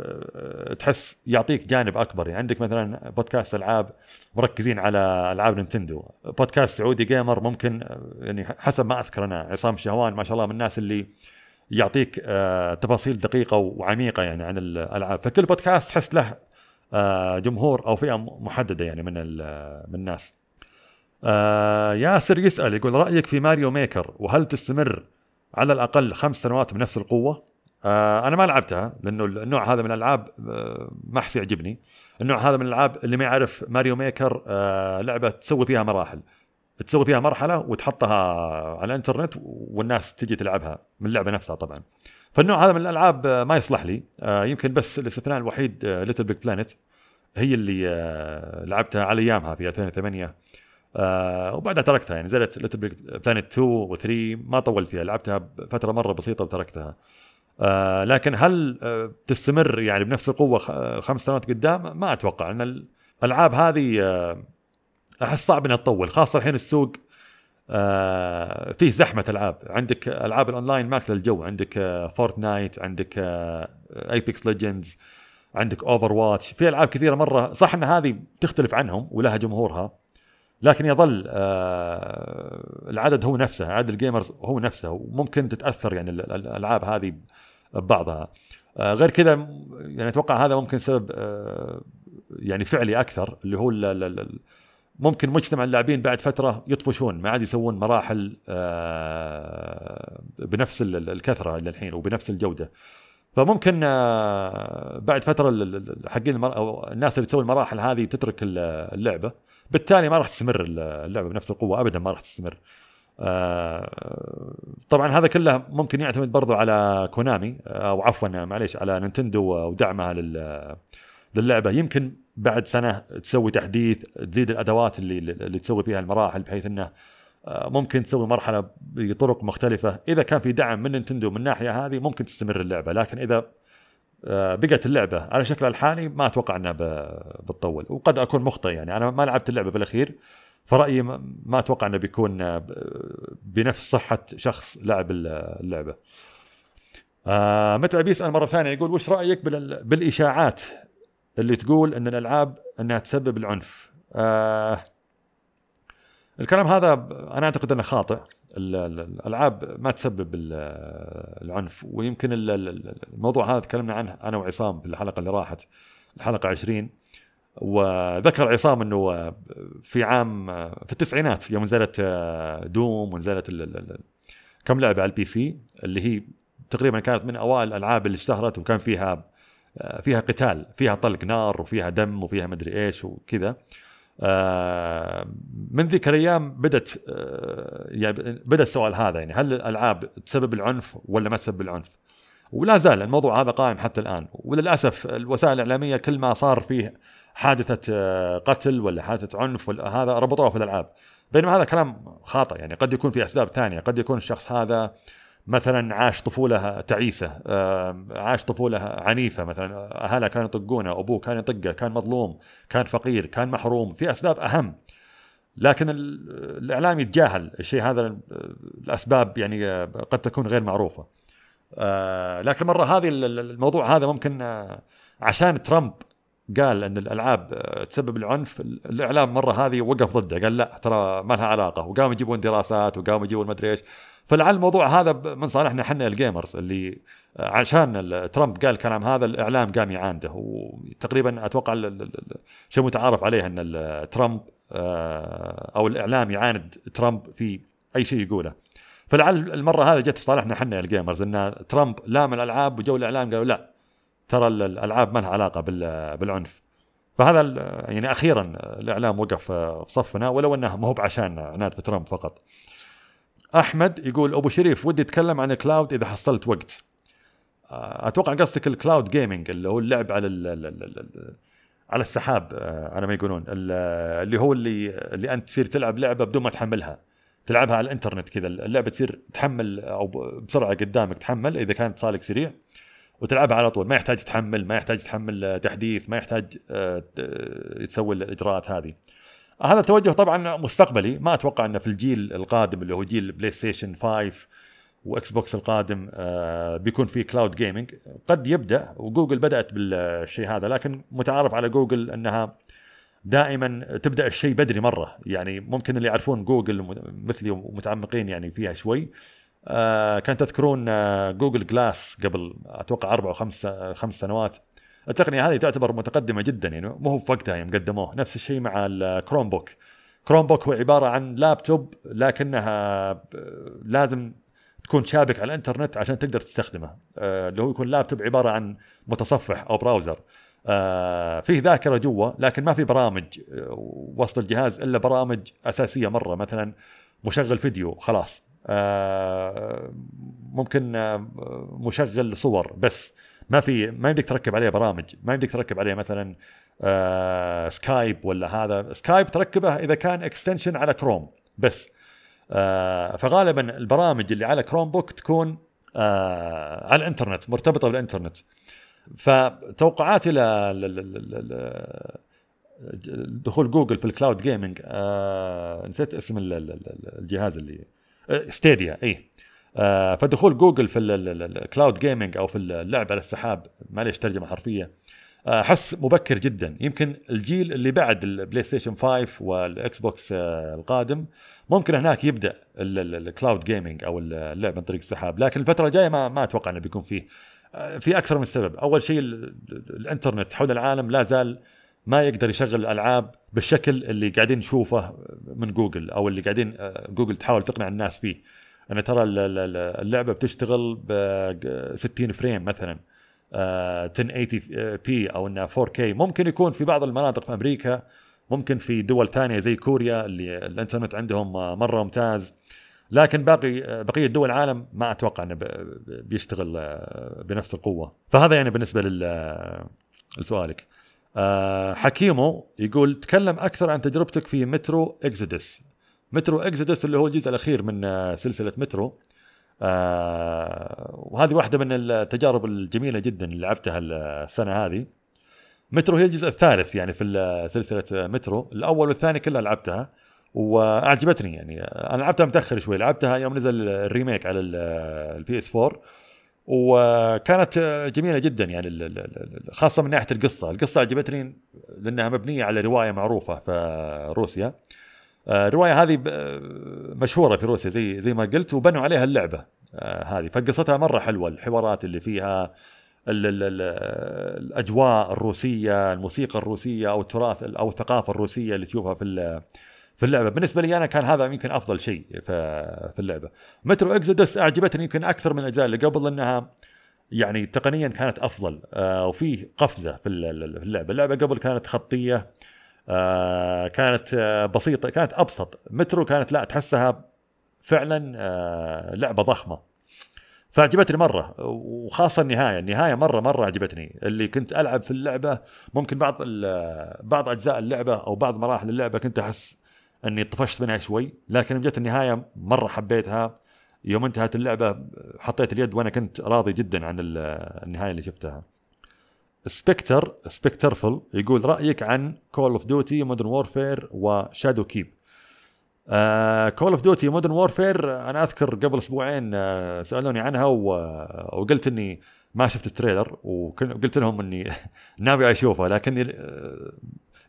تحس يعطيك جانب أكبر يعني. عندك مثلا بودكاست ألعاب مركزين على ألعاب نينتندو. بودكاست سعودي جيمر ممكن يعني حسب ما أذكر أنا عصام الشهوان ما شاء الله من الناس اللي يعطيك تفاصيل دقيقة وعميقة يعني عن الألعاب. فكل بودكاست تحس له آه، جمهور أو فئة محددة يعني من من الناس. آه، ياسر يسأل يقول رأيك في ماريو ميكر وهل تستمر على الأقل خمس سنوات بنفس القوة؟ آه، أنا ما لعبتها لأنه النوع هذا من الألعاب ما احس يعجبني. النوع هذا من الألعاب اللي ما يعرف ماريو ميكر لعبة تسوي فيها مراحل. تسوي فيها مرحلة وتحطها على الإنترنت والناس تجي تلعبها من اللعبة نفسها طبعا. فالنوع هذا من الألعاب ما يصلح لي آه، يمكن بس الاستثناء الوحيد ليتل بيج بلانت هي اللي آه، لعبتها على أيامها في 2008 آه، وبعدها تركتها يعني نزلت ليتل بيج بلانت 2 و 3 ما طولت فيها لعبتها فترة مرة بسيطة وتركتها. لكن هل تستمر يعني بنفس القوة خمس سنوات قدام؟ ما أتوقع ان الألعاب هذه أحس صعب إنها تطول خاصة الحين السوق آه فيه زحمة ألعاب. عندك ألعاب الأونلاين ماكلة الجو عندك آه فورتنايت عندك آه ايبكس ليجندز عندك اوفر واتش في ألعاب كثيرة مرة صح إن هذه تختلف عنهم ولها جمهورها لكن يظل آه العدد هو نفسه عدد ال gamers هو نفسه وممكن تتأثر يعني الألعاب هذه ببعضها. آه غير كذا يعني أتوقع هذا ممكن سبب آه يعني فعلي أكثر اللي هو ممكن مجتمع اللاعبين بعد فترة يطفشون ما عاد يسوون مراحل بنفس الكثرة إلى الحين وبنفس الجودة. فممكن بعد فترة حقين الناس اللي تسوي المراحل هذه تترك اللعبة. بالتالي ما راح تستمر اللعبة بنفس القوة ابدا ما راح تستمر. آه طبعا هذا كله ممكن يعتمد برضو على كونامي أو عفوا معليش على نينتندو ودعمها للعبة. يمكن بعد سنة تسوي تحديث تزيد الأدوات اللي اللي تسوي فيها المراحل بحيث إنه آه، ممكن تسوي مرحلة بطرق مختلفة. إذا كان في دعم من نينتندو من الناحية هذه ممكن تستمر اللعبة. لكن إذا آه، بقت اللعبة على شكلها الحالي ما أتوقع إنها بتطول وقد أكون مخطئ يعني أنا ما لعبت اللعبة بالأخير فرأيي ما أتوقع إنه بيكون آه، بنفس صحة شخص لعب اللعبة. آه متى بيسال مرة ثانية يقول وش رأيك بالإشاعات اللي تقول إن الألعاب إنها تسبب العنف؟ آه الكلام هذا أنا أعتقد إنه خاطئ الألعاب ما تسبب العنف ويمكن الموضوع هذا تكلمنا عنه أنا وعصام في الحلقة اللي راحت الحلقة 20 وذكر عصام إنه في عام في التسعينات يوم نزلت دوم ونزلت كم لعبة على ال PC اللي هي تقريبا كانت من أوائل الألعاب اللي اشتهرت وكان فيها فيها قتال فيها طلق نار وفيها دم وفيها مدري إيش وكذا. آه، من ذيك الأيام بدت آه، يعني بدأ السؤال هذا يعني هل الألعاب تسبب العنف ولا ما تسبب العنف؟ ولا زال الموضوع هذا قائم حتى الآن وللأسف الوسائل الإعلامية كل ما صار فيه حادثة آه، قتل ولا حادثة عنف ولا هذا ربطوها في الألعاب بينما هذا كلام خاطئ يعني قد يكون في أسباب ثانية قد يكون الشخص هذا مثلا عاش طفولة تعيسة عاش طفولة عنيفة مثلا اهله كانوا يطقونه أبوه كان يطقه كان مظلوم كان فقير كان محروم في أسباب أهم. لكن الإعلام يتجاهل الشيء هذا الأسباب يعني قد تكون غير معروفة. آه، لكن المره هذه الموضوع هذا ممكن آه، عشان ترامب قال إن الألعاب آه، تسبب العنف الإعلام مرة هذه وقف ضده قال لا ترى ما لها علاقة. وقاموا يجيبون دراسات وقاموا يجيبون مدري إيش. فلعل الموضوع هذا من صالحنا إحنا الجيمرز اللي آه، عشان ترامب قال الكلام هذا الإعلام قام يعانده. وتقريبا أتوقع شيء متعارف عليه أن ترامب آه، أو الإعلام يعاند ترامب في أي شيء يقوله. فلعل المرة هذه جت في صالحنا إحنا ال gamers أن ترامب لام الألعاب وجو الإعلام قالوا لا ترى الألعاب ما لها علاقة بالعنف. فهذا يعني أخيرا الإعلام وقف في صفنا ولو أنه ما هو بعشان عناد ترامب فقط. أحمد يقول أبو شريف ودي أتكلم عن ال cloud إذا حصلت وقت. أتوقع قصدك ال cloud gaming اللي هو اللعب على على السحاب على ما يقولون اللي هو اللي اللي أنت تصير تلعب لعبة بدون ما تحملها. تلعبها على الإنترنت كذا اللعبة تصير تحمل أو بسرعة قدامك تحمل إذا كانت اتصالك سريع وتلعبها على طول ما يحتاج تحمل ما يحتاج تحمل تحديث ما يحتاج آه، تسوي الإجراءات هذه هذا توجه طبعا مستقبلي. ما أتوقع إنه في الجيل القادم اللي هو جيل بلاي ستيشن 5 واكس بوكس القادم آه، بيكون في cloud gaming قد يبدأ وجوجل بدأت بالشيء هذا لكن متعارف على جوجل إنها دائما تبدأ الشيء بدري مرة. يعني ممكن اللي يعرفون جوجل مثلي ومتعمقين يعني فيها شوي. آه كان تذكرون آه جوجل جلاس قبل أتوقع أربع أو خمس خمس سنوات. التقنية هذه تعتبر متقدمة جدا يعني مو هو وقتها يوم قدموه نفس الشيء مع الكروم بوك كروم بوك هو عبارة عن لابتوب لكنها لازم تكون شابك على الإنترنت عشان تقدر تستخدمه. آه اللي هو يكون لابتوب عبارة عن متصفح أو browser. آه فيه ذاكرة جوا لكن ما في برامج آه، وسط الجهاز إلا برامج أساسية مرة مثلا مشغل فيديو خلاص. ممكن مشغل صور بس. ما في ما يمديك تركب عليه برامج. ما يمديك تركب عليه مثلا آه سكايب ولا هذا. سكايب تركبه إذا كان extension على كروم بس. آه فغالبا البرامج اللي على Chromebook تكون آه على الإنترنت مرتبطة بالإنترنت. فتوقعاتي ل دخول جوجل في ال cloud gaming آه نسيت اسم الجهاز اللي Stadia اي آه فدخول جوجل في ال cloud gaming أو في اللعب على السحاب معليش ترجمة حرفية. احس مبكر جدا. يمكن الجيل اللي بعد البلاي ستيشن 5 والاكس بوكس آه، القادم ممكن هناك يبدأ ال cloud gaming أو اللعب عن طريق السحاب. لكن الفترة الجاية ما ما أتوقع إنه بيكون فيه. آه، في أكثر من سبب. أول شيء الإنترنت حول العالم لا زال ما يقدر يشغل الألعاب بالشكل اللي قاعدين نشوفه من جوجل أو اللي قاعدين آه، جوجل تحاول تقنع الناس فيه. ان ترى اللعبة بتشتغل ب 60 frame مثلا 1080 p أو إنها 4K ممكن يكون في بعض المناطق في أمريكا ممكن في دول ثانية زي كوريا اللي الإنترنت عندهم مرة ممتاز. لكن باقي بقية دول العالم ما أتوقع إنه بيشتغل آه، بنفس القوة. فهذا يعني بالنسبة لسؤالك. آه، حكيمو يقول تكلم أكثر عن تجربتك في مترو إكزيدس. مترو إكزيدس اللي هو الجزء الأخير من آه، سلسلة مترو. آه وهذه واحدة من التجارب الجميلة جدا اللي لعبتها السنة هذه. مترو هي الجزء الثالث يعني في سلسلة مترو. الأول والثاني كلها لعبتها وأعجبتني يعني. أنا لعبتها متأخر شوي. لعبتها يوم نزل ال remake على ال PS 4 وكانت جميلة جدا يعني خاصة من ناحية القصة، القصة عجبتني لأنها مبنية على رواية معروفة في روسيا. آه، الرواية هذه مشهورة في روسيا زي زي ما قلت وبنوا عليها اللعبة آه، هذه. فقصتها مرة حلوة الحوارات اللي فيها ال ال ال الأجواء الروسية الموسيقى الروسية أو التراث أو الثقافة الروسية اللي تشوفها في في اللعبة. بالنسبة لي أنا كان هذا يمكن أفضل شيء في اللعبة. مترو اكزودس أعجبتني يمكن أكثر من الأجزاء اللي قبل انها يعني تقنيا كانت أفضل آه وفي قفزة في اللعبة. اللعبة قبل كانت خطية آه كانت آه بسيطة كانت أبسط. مترو كانت لا تحسها فعلا آه لعبة ضخمة. فعجبتني مرة وخاصة النهاية. النهاية مرة مرة عجبتني. اللي كنت ألعب في اللعبة ممكن بعض بعض أجزاء اللعبة أو بعض مراحل اللعبة كنت أحس إني طفشت منها شوي. لكن يوم جت النهاية مرة حبيتها. يوم انتهت اللعبة حطيت اليد وأنا كنت راضي جدا عن النهاية اللي شفتها. سبكتر سبكترفل يقول رأيك عن Call of Duty Modern Warfare و Shadowkeep Call of Duty Modern Warfare أنا أذكر قبل أسبوعين آه, سألوني عنها و... وقلت إني ما شفت ال trailer وقلت لهم إني ناوي اشوفها لكني آه,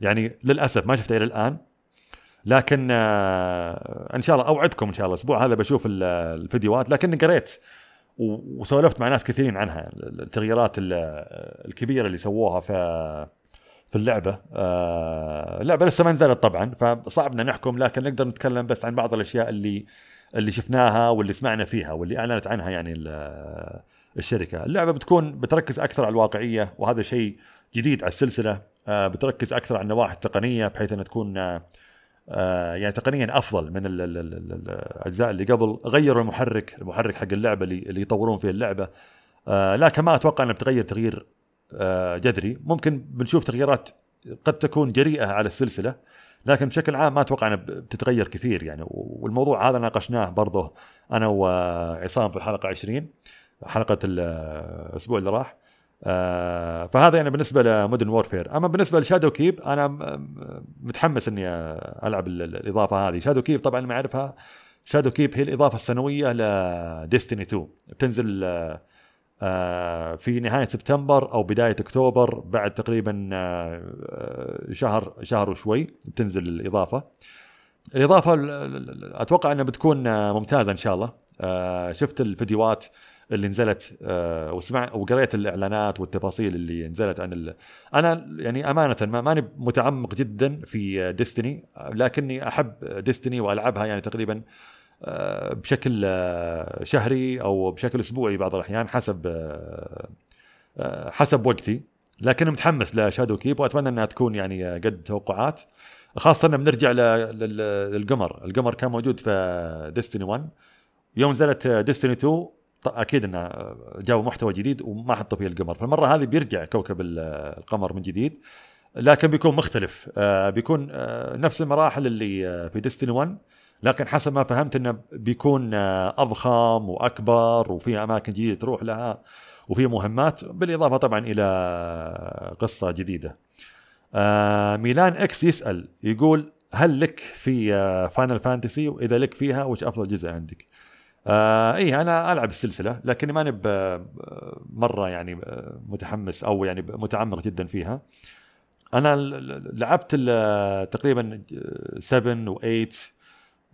يعني للأسف ما شفتها إلى الآن. لكن آه إن شاء الله أوعدكم إن شاء الله الأسبوع هذا بشوف الفيديوهات لكني قريت وسولفت مع ناس كثيرين عنها. التغييرات الكبيرة اللي سووها في في اللعبة. آه اللعبة لسه ما نزلت طبعا فصعب إن نحكم لكن نقدر نتكلم بس عن بعض الأشياء اللي اللي شفناها واللي سمعنا فيها واللي أعلنت عنها يعني الشركة. اللعبة بتكون بتركز أكثر على الواقعية وهذا شيء جديد على السلسلة. آه بتركز أكثر على النواحي التقنية بحيث إنها تكون آه يعني تقنيا أفضل من الأجزاء اللي قبل. غيروا المحرك المحرك حق اللعبة اللي, اللي يطورون فيه اللعبة. آه، لكن ما أتوقع انها بتغير تغيير آه، جذري. ممكن بنشوف تغييرات قد تكون جريئة على السلسلة لكن بشكل عام ما أتوقع إنها بتتغير كثير يعني. والموضوع هذا ناقشناه برضه أنا وعصام في الحلقة 20 حلقة الأسبوع اللي راح. آه فهذا يعني بالنسبة ل Modern Warfare. أما بالنسبة ل Shadowkeep أنا متحمس إني ألعب الإضافة هذه. Shadowkeep طبعا ما اعرفها Shadowkeep هي الإضافة السنوية ل Destiny 2 بتنزل آه في نهاية سبتمبر أو بداية أكتوبر بعد تقريبا آه شهر شهر وشوي بتنزل الإضافة. الإضافة أتوقع إنها بتكون ممتازة إن شاء الله. آه شفت الفيديوهات اللي نزلت آه وسمع وقريت الإعلانات والتفاصيل اللي نزلت عن ال... أنا يعني أمانة ما ماني متعمق جدا في ديستني لكني أحب ديستني وألعبها يعني تقريبا آه بشكل آه شهري أو بشكل أسبوعي بعض الأحيان حسب حسب وقتي. لكن متحمس لشادو كيب وأتمنى أنها تكون يعني قد توقعات. خاصة انه بنرجع للقمر. القمر كان موجود في ديستني 1 يوم نزلت ديستني 2 أكيد إنه جابوا محتوى جديد وما حطوا فيه القمر فالمرة هذه بيرجع كوكب القمر من جديد لكن بيكون مختلف آه، بيكون آه، نفس المراحل اللي آه، في ديستني 1 لكن حسب ما فهمت إنه بيكون أضخم وأكبر وفي أماكن جديدة تروح لها وفي مهمات بالإضافة طبعا إلى قصة جديدة. ميلان إكس يسأل يقول هل لك في Final Fantasy وإذا لك فيها وش أفضل جزء عندك؟ آه إيه أنا ألعب السلسلة لكني ماني مرة يعني متحمس أو يعني متعمق جدا فيها. أنا لعبت تقريبا 7 و8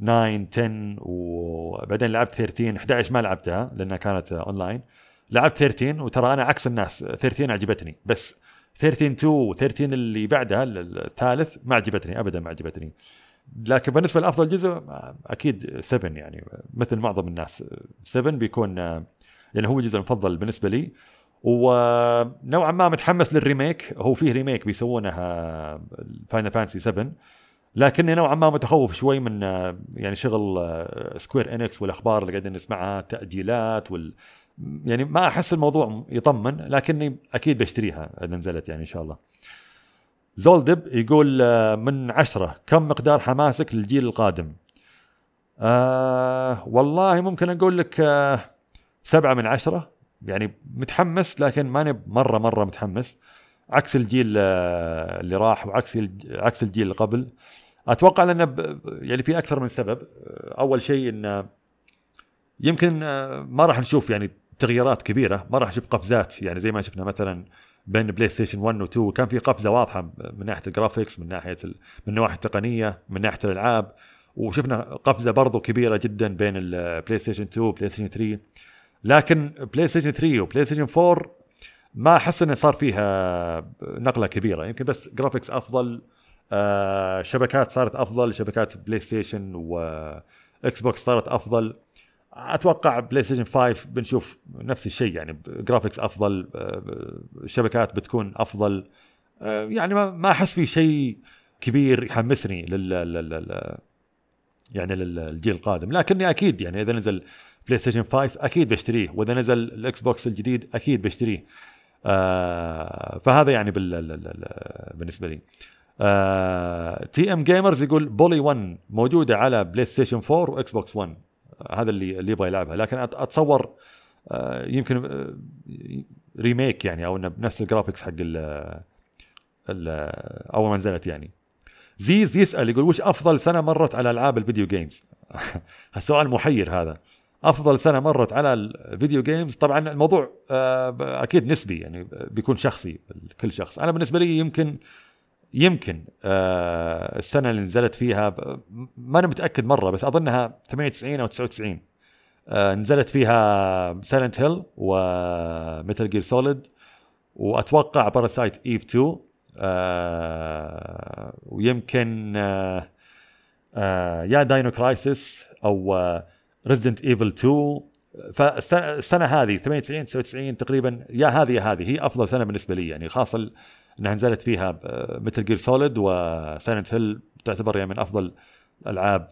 9 10 وبعدين لعبت 13 11 ما لعبتها لأنها كانت اونلاين لعبت 13 وترى أنا عكس الناس 13 عجبتني بس 13 2 و 13 اللي بعدها الثالث ما عجبتني ابدا ما عجبتني. لكن بالنسبة لأفضل جزء أكيد 7 يعني مثل معظم الناس. 7 بيكون يعني هو الجزء المفضل بالنسبة لي. ونوعا ما متحمس لل remake. هو فيه remake بيسوونه Final Fantasy 7 لكني نوعا ما متخوف شوي من يعني شغل Square Enix والأخبار اللي قاعدين نسمعها تأجيلات وال يعني ما أحس الموضوع يطمن لكني أكيد بشتريها إذا نزلت يعني إن شاء الله. زولدب يقول من عشرة كم مقدار حماسك للجيل القادم؟ آه والله ممكن أقول لك آه سبعة من عشرة. يعني متحمس لكن ماني مرة مرة متحمس. عكس الجيل آه اللي راح وعكس عكس الجيل اللي قبل. أتوقع لأنه يعني في أكثر من سبب. أول شيء انه يمكن آه، ما راح نشوف يعني تغييرات كبيرة ما راح نشوف قفزات. يعني زي ما شفنا مثلا بين بلاي ستيشن 1 و 2 كان في قفزة واضحة من ناحية ال graphics من ناحية من النواحي التقنية من ناحية الألعاب. وشفنا قفزة برضو كبيرة جدا بين البلاي ستيشن 2 وبلاي ستيشن 3 لكن بلاي ستيشن 3 وبلاي ستيشن 4 ما أحس إنه صار فيها نقلة كبيرة. يمكن بس graphics أفضل آه شبكات صارت أفضل شبكات بلاي ستيشن واكس بوكس صارت أفضل. أتوقع بلاي ستيشن 5 بنشوف نفس الشيء يعني graphics أفضل الشبكات آه، بتكون أفضل. آه، يعني ما أحس في شيء كبير يحمسني لل. يعني للجيل القادم. لكني أكيد يعني إذا نزل PlayStation 5 أكيد بشتريه وإذا نزل ال Xbox الجديد أكيد بشتريه. آه فهذا يعني بال... بالنسبة لي. TM Gamers يقول Bully 1 موجودة على PlayStation 4 و Xbox 1 هذا اللي اللي يبغى يلعبها. لكن أتصور آه، يمكن remake آه، يعني أو إنه بنفس ال graphics حق ال أول ما نزلت يعني. زيز يسأل يقول وش أفضل سنة مرت على ألعاب ال video games السؤال محير هذا. أفضل سنة مرت على ال video games طبعا الموضوع آه، أكيد نسبي يعني بيكون شخصي لكل شخص. أنا بالنسبة لي يمكن يمكن آه السنة اللي نزلت فيها ما أنا متأكد مرة بس أظنها 98 أو 99 آه نزلت فيها Silent Hill و Metal Gear Solid وأتوقع Parasite Eve 2 آه ويمكن آه آه يا Dino Crisis أو Resident Evil 2 فالسنة هذه 98 99 تقريبا يا هذه يا هذه هي أفضل سنة بالنسبة لي يعني خاصة إنها نزلت فيها Metal Gear Solid و Silent Hill تعتبر يعني من أفضل الألعاب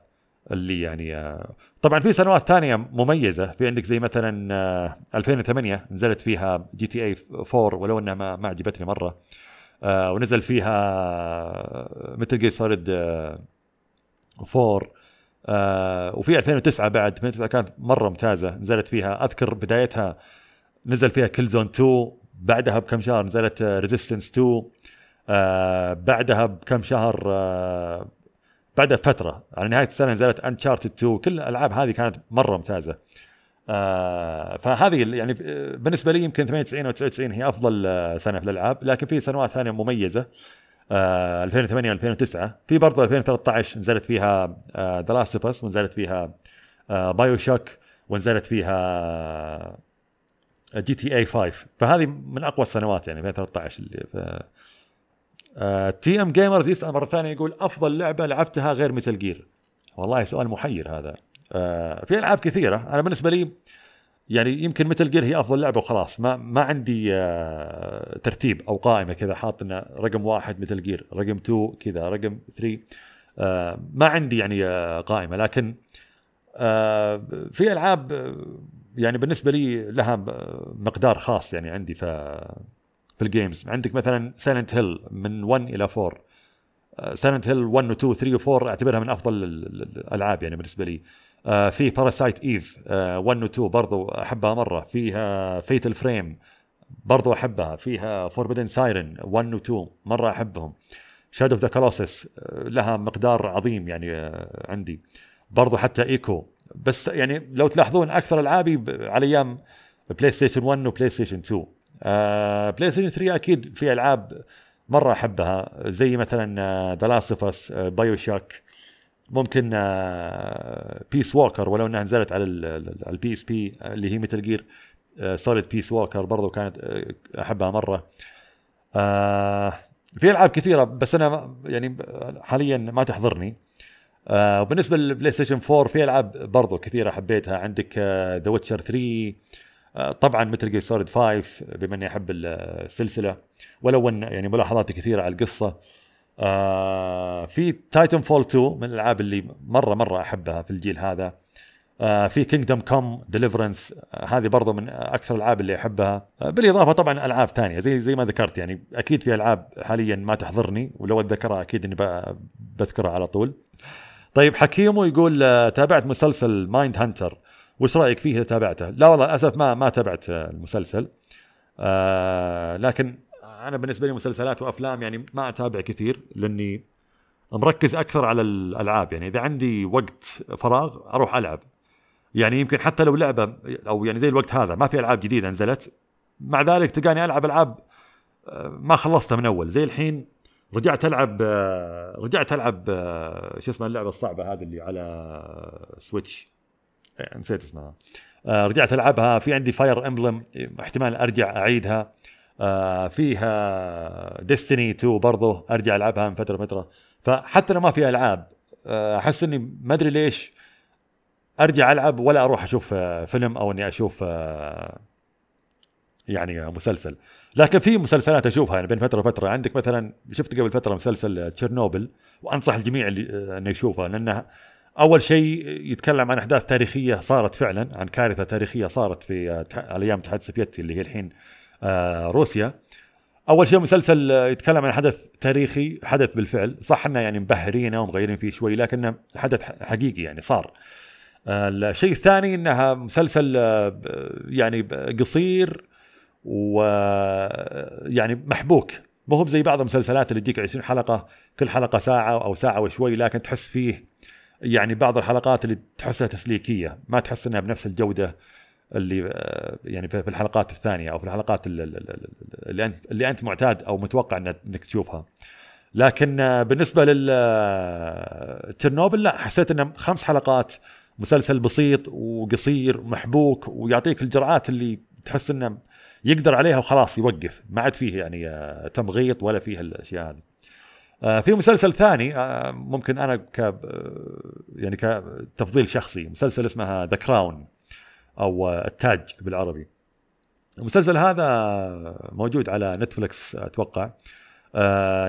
اللي يعني آه، طبعا في سنوات ثانية مميزة. في عندك زي مثلا 2008 آه، نزلت فيها GTA 4 ولو إنها ما, ما عجبتني مرة. آه، ونزل فيها Metal Gear Solid 4 وفي 2009 بعد 2009 كانت مرة ممتازة. نزلت فيها أذكر بدايتها نزل فيها Killzone 2 بعدها بكم شهر نزلت Resistance 2 آه بعدها بكم شهر آه بعدها بفتره على نهاية السنة نزلت Uncharted 2 كل الألعاب هذه كانت مرة ممتازة. آه فهذه يعني بالنسبة لي يمكن 98 أو 99 هي أفضل آه، سنة في الألعاب لكن في سنوات ثانية مميزة آه 2008 و 2009 في برضه 2013 نزلت فيها The Last of Us ونزلت فيها آه BioShock ونزلت فيها GTA 5 فهذه من أقوى السنوات يعني 2013 اللي ف... آه TM Gamers يسأل مرة ثانية يقول أفضل لعبة لعبتها غير Metal Gear والله سؤال محير هذا. آه في ألعاب كثيرة. أنا بالنسبة لي يعني يمكن Metal Gear هي أفضل لعبة وخلاص. ما ما عندي آه ترتيب أو قائمة كذا حاط رقم واحد Metal Gear رقم 2 كذا رقم 3 آه ما عندي يعني آه قائمة. لكن آه في ألعاب يعني بالنسبة لي لها مقدار خاص يعني عندي في في ال games عندك مثلا Silent Hill من 1 إلى 4 Silent Hill 1 و 2 و 3 و 4 أعتبرها من أفضل الألعاب يعني بالنسبة لي. آه, في Parasite Eve 1 و 2 برضو أحبها مرة. فيها Fatal Frame برضو أحبها. فيها Forbidden Siren 1 و 2 مرة أحبهم. Shadow of the Colossus لها مقدار عظيم يعني آه, عندي. برضو حتى Ico بس يعني لو تلاحظون أكثر العابي على أيام PlayStation 1 و PlayStation 2 آه PlayStation 3 أكيد في ألعاب مرة أحبها زي مثلا The Last of Us BioShock ممكن Peace Walker ولو إنها نزلت على ال PSP اللي هي Metal Gear Solid Peace Walker برضو كانت آه، أحبها مرة. آه في ألعاب كثيرة بس أنا يعني حاليا ما تحضرني. آه وبالنسبة لل PlayStation 4 في ألعاب برضو كثيرة حبيتها. عندك The Witcher 3 آه طبعا Metal Gear Solid 5 بما إني أحب السلسلة. ولو ان يعني ملاحظاتي كثيرة على القصة. آه في Titanfall 2 من الألعاب اللي مرة مرة أحبها في الجيل هذا. آه في Kingdom Come Deliverance هذه برضو من أكثر الألعاب اللي أحبها. آه بالإضافة طبعا ألعاب ثانية زي زي ما ذكرت يعني أكيد في ألعاب حاليا ما تحضرني ولو أتذكرها أكيد إني بذكرها على طول. طيب حكيمو يقول آه، تابعت مسلسل Mindhunter. وش رأيك فيه إذا تابعته؟ لا والله للأسف ما ما تابعت المسلسل. آه لكن أنا بالنسبة لي مسلسلات وأفلام يعني ما أتابع كثير لأني مركز أكثر على الألعاب. يعني إذا عندي وقت فراغ أروح ألعب. يعني يمكن حتى لو لعبة أو يعني زي الوقت هذا ما في ألعاب جديدة نزلت مع ذلك تلقاني ألعب ألعاب آه، ما خلصتها من أول. زي الحين رجعت ألعب رجعت ألعب شو اسمها اللعبة الصعبة هذه اللي على Switch. آه، نسيت اسمها. آه، رجعت ألعبها. في عندي Fire Emblem احتمال أرجع أعيدها. آه، فيها Destiny 2 برضه أرجع ألعبها من فترة فترة. فحتى لو ما في ألعاب. آه، أحس إني ما أدري ليش أرجع ألعب ولا أروح أشوف فيلم أو إني أشوف يعني مسلسل. لكن في مسلسلات أشوفها يعني بين فترة وفترة. عندك مثلا شفت قبل فترة مسلسل تشيرنوبل؟ وأنصح الجميع اللي آه، إنه يشوفه لأنه أول شيء يتكلم عن أحداث تاريخية صارت فعلا عن كارثة تاريخية صارت في آه، على أيام الاتحاد السوفيتي اللي هي الحين آه، روسيا. أول شيء مسلسل آه، يتكلم عن حدث تاريخي حدث بالفعل. صح إنه يعني مبهرينه ومغيرين فيه شوي لكنه حدث حقيقي يعني صار. آه، الشيء الثاني إنها مسلسل آه، يعني قصير و يعني محبوك. مو هو زي بعض المسلسلات اللي تجيك 20 حلقة كل حلقة ساعة أو ساعة وشوي لكن تحس فيه يعني بعض الحلقات اللي تحسها تسليكية ما تحس إنها بنفس الجودة اللي آه، يعني في الحلقات الثانية أو في الحلقات ال- ال- ال- اللي أنت اللي أنت معتاد أو متوقع إنك تشوفها. لكن آه، بالنسبة لل آه، تشيرنوبل لا حسيت إنه خمس حلقات مسلسل بسيط وقصير ومحبوك ويعطيك الجرعات اللي تحس إنه يقدر عليها وخلاص يوقف ما عاد فيه يعني آه، تمغيط ولا فيه الأشياء هذه. آه، في مسلسل ثاني آه، ممكن أنا ك يعني كتفضيل شخصي مسلسل اسمه The Crown أو التاج بالعربي. المسلسل هذا موجود على Netflix أتوقع.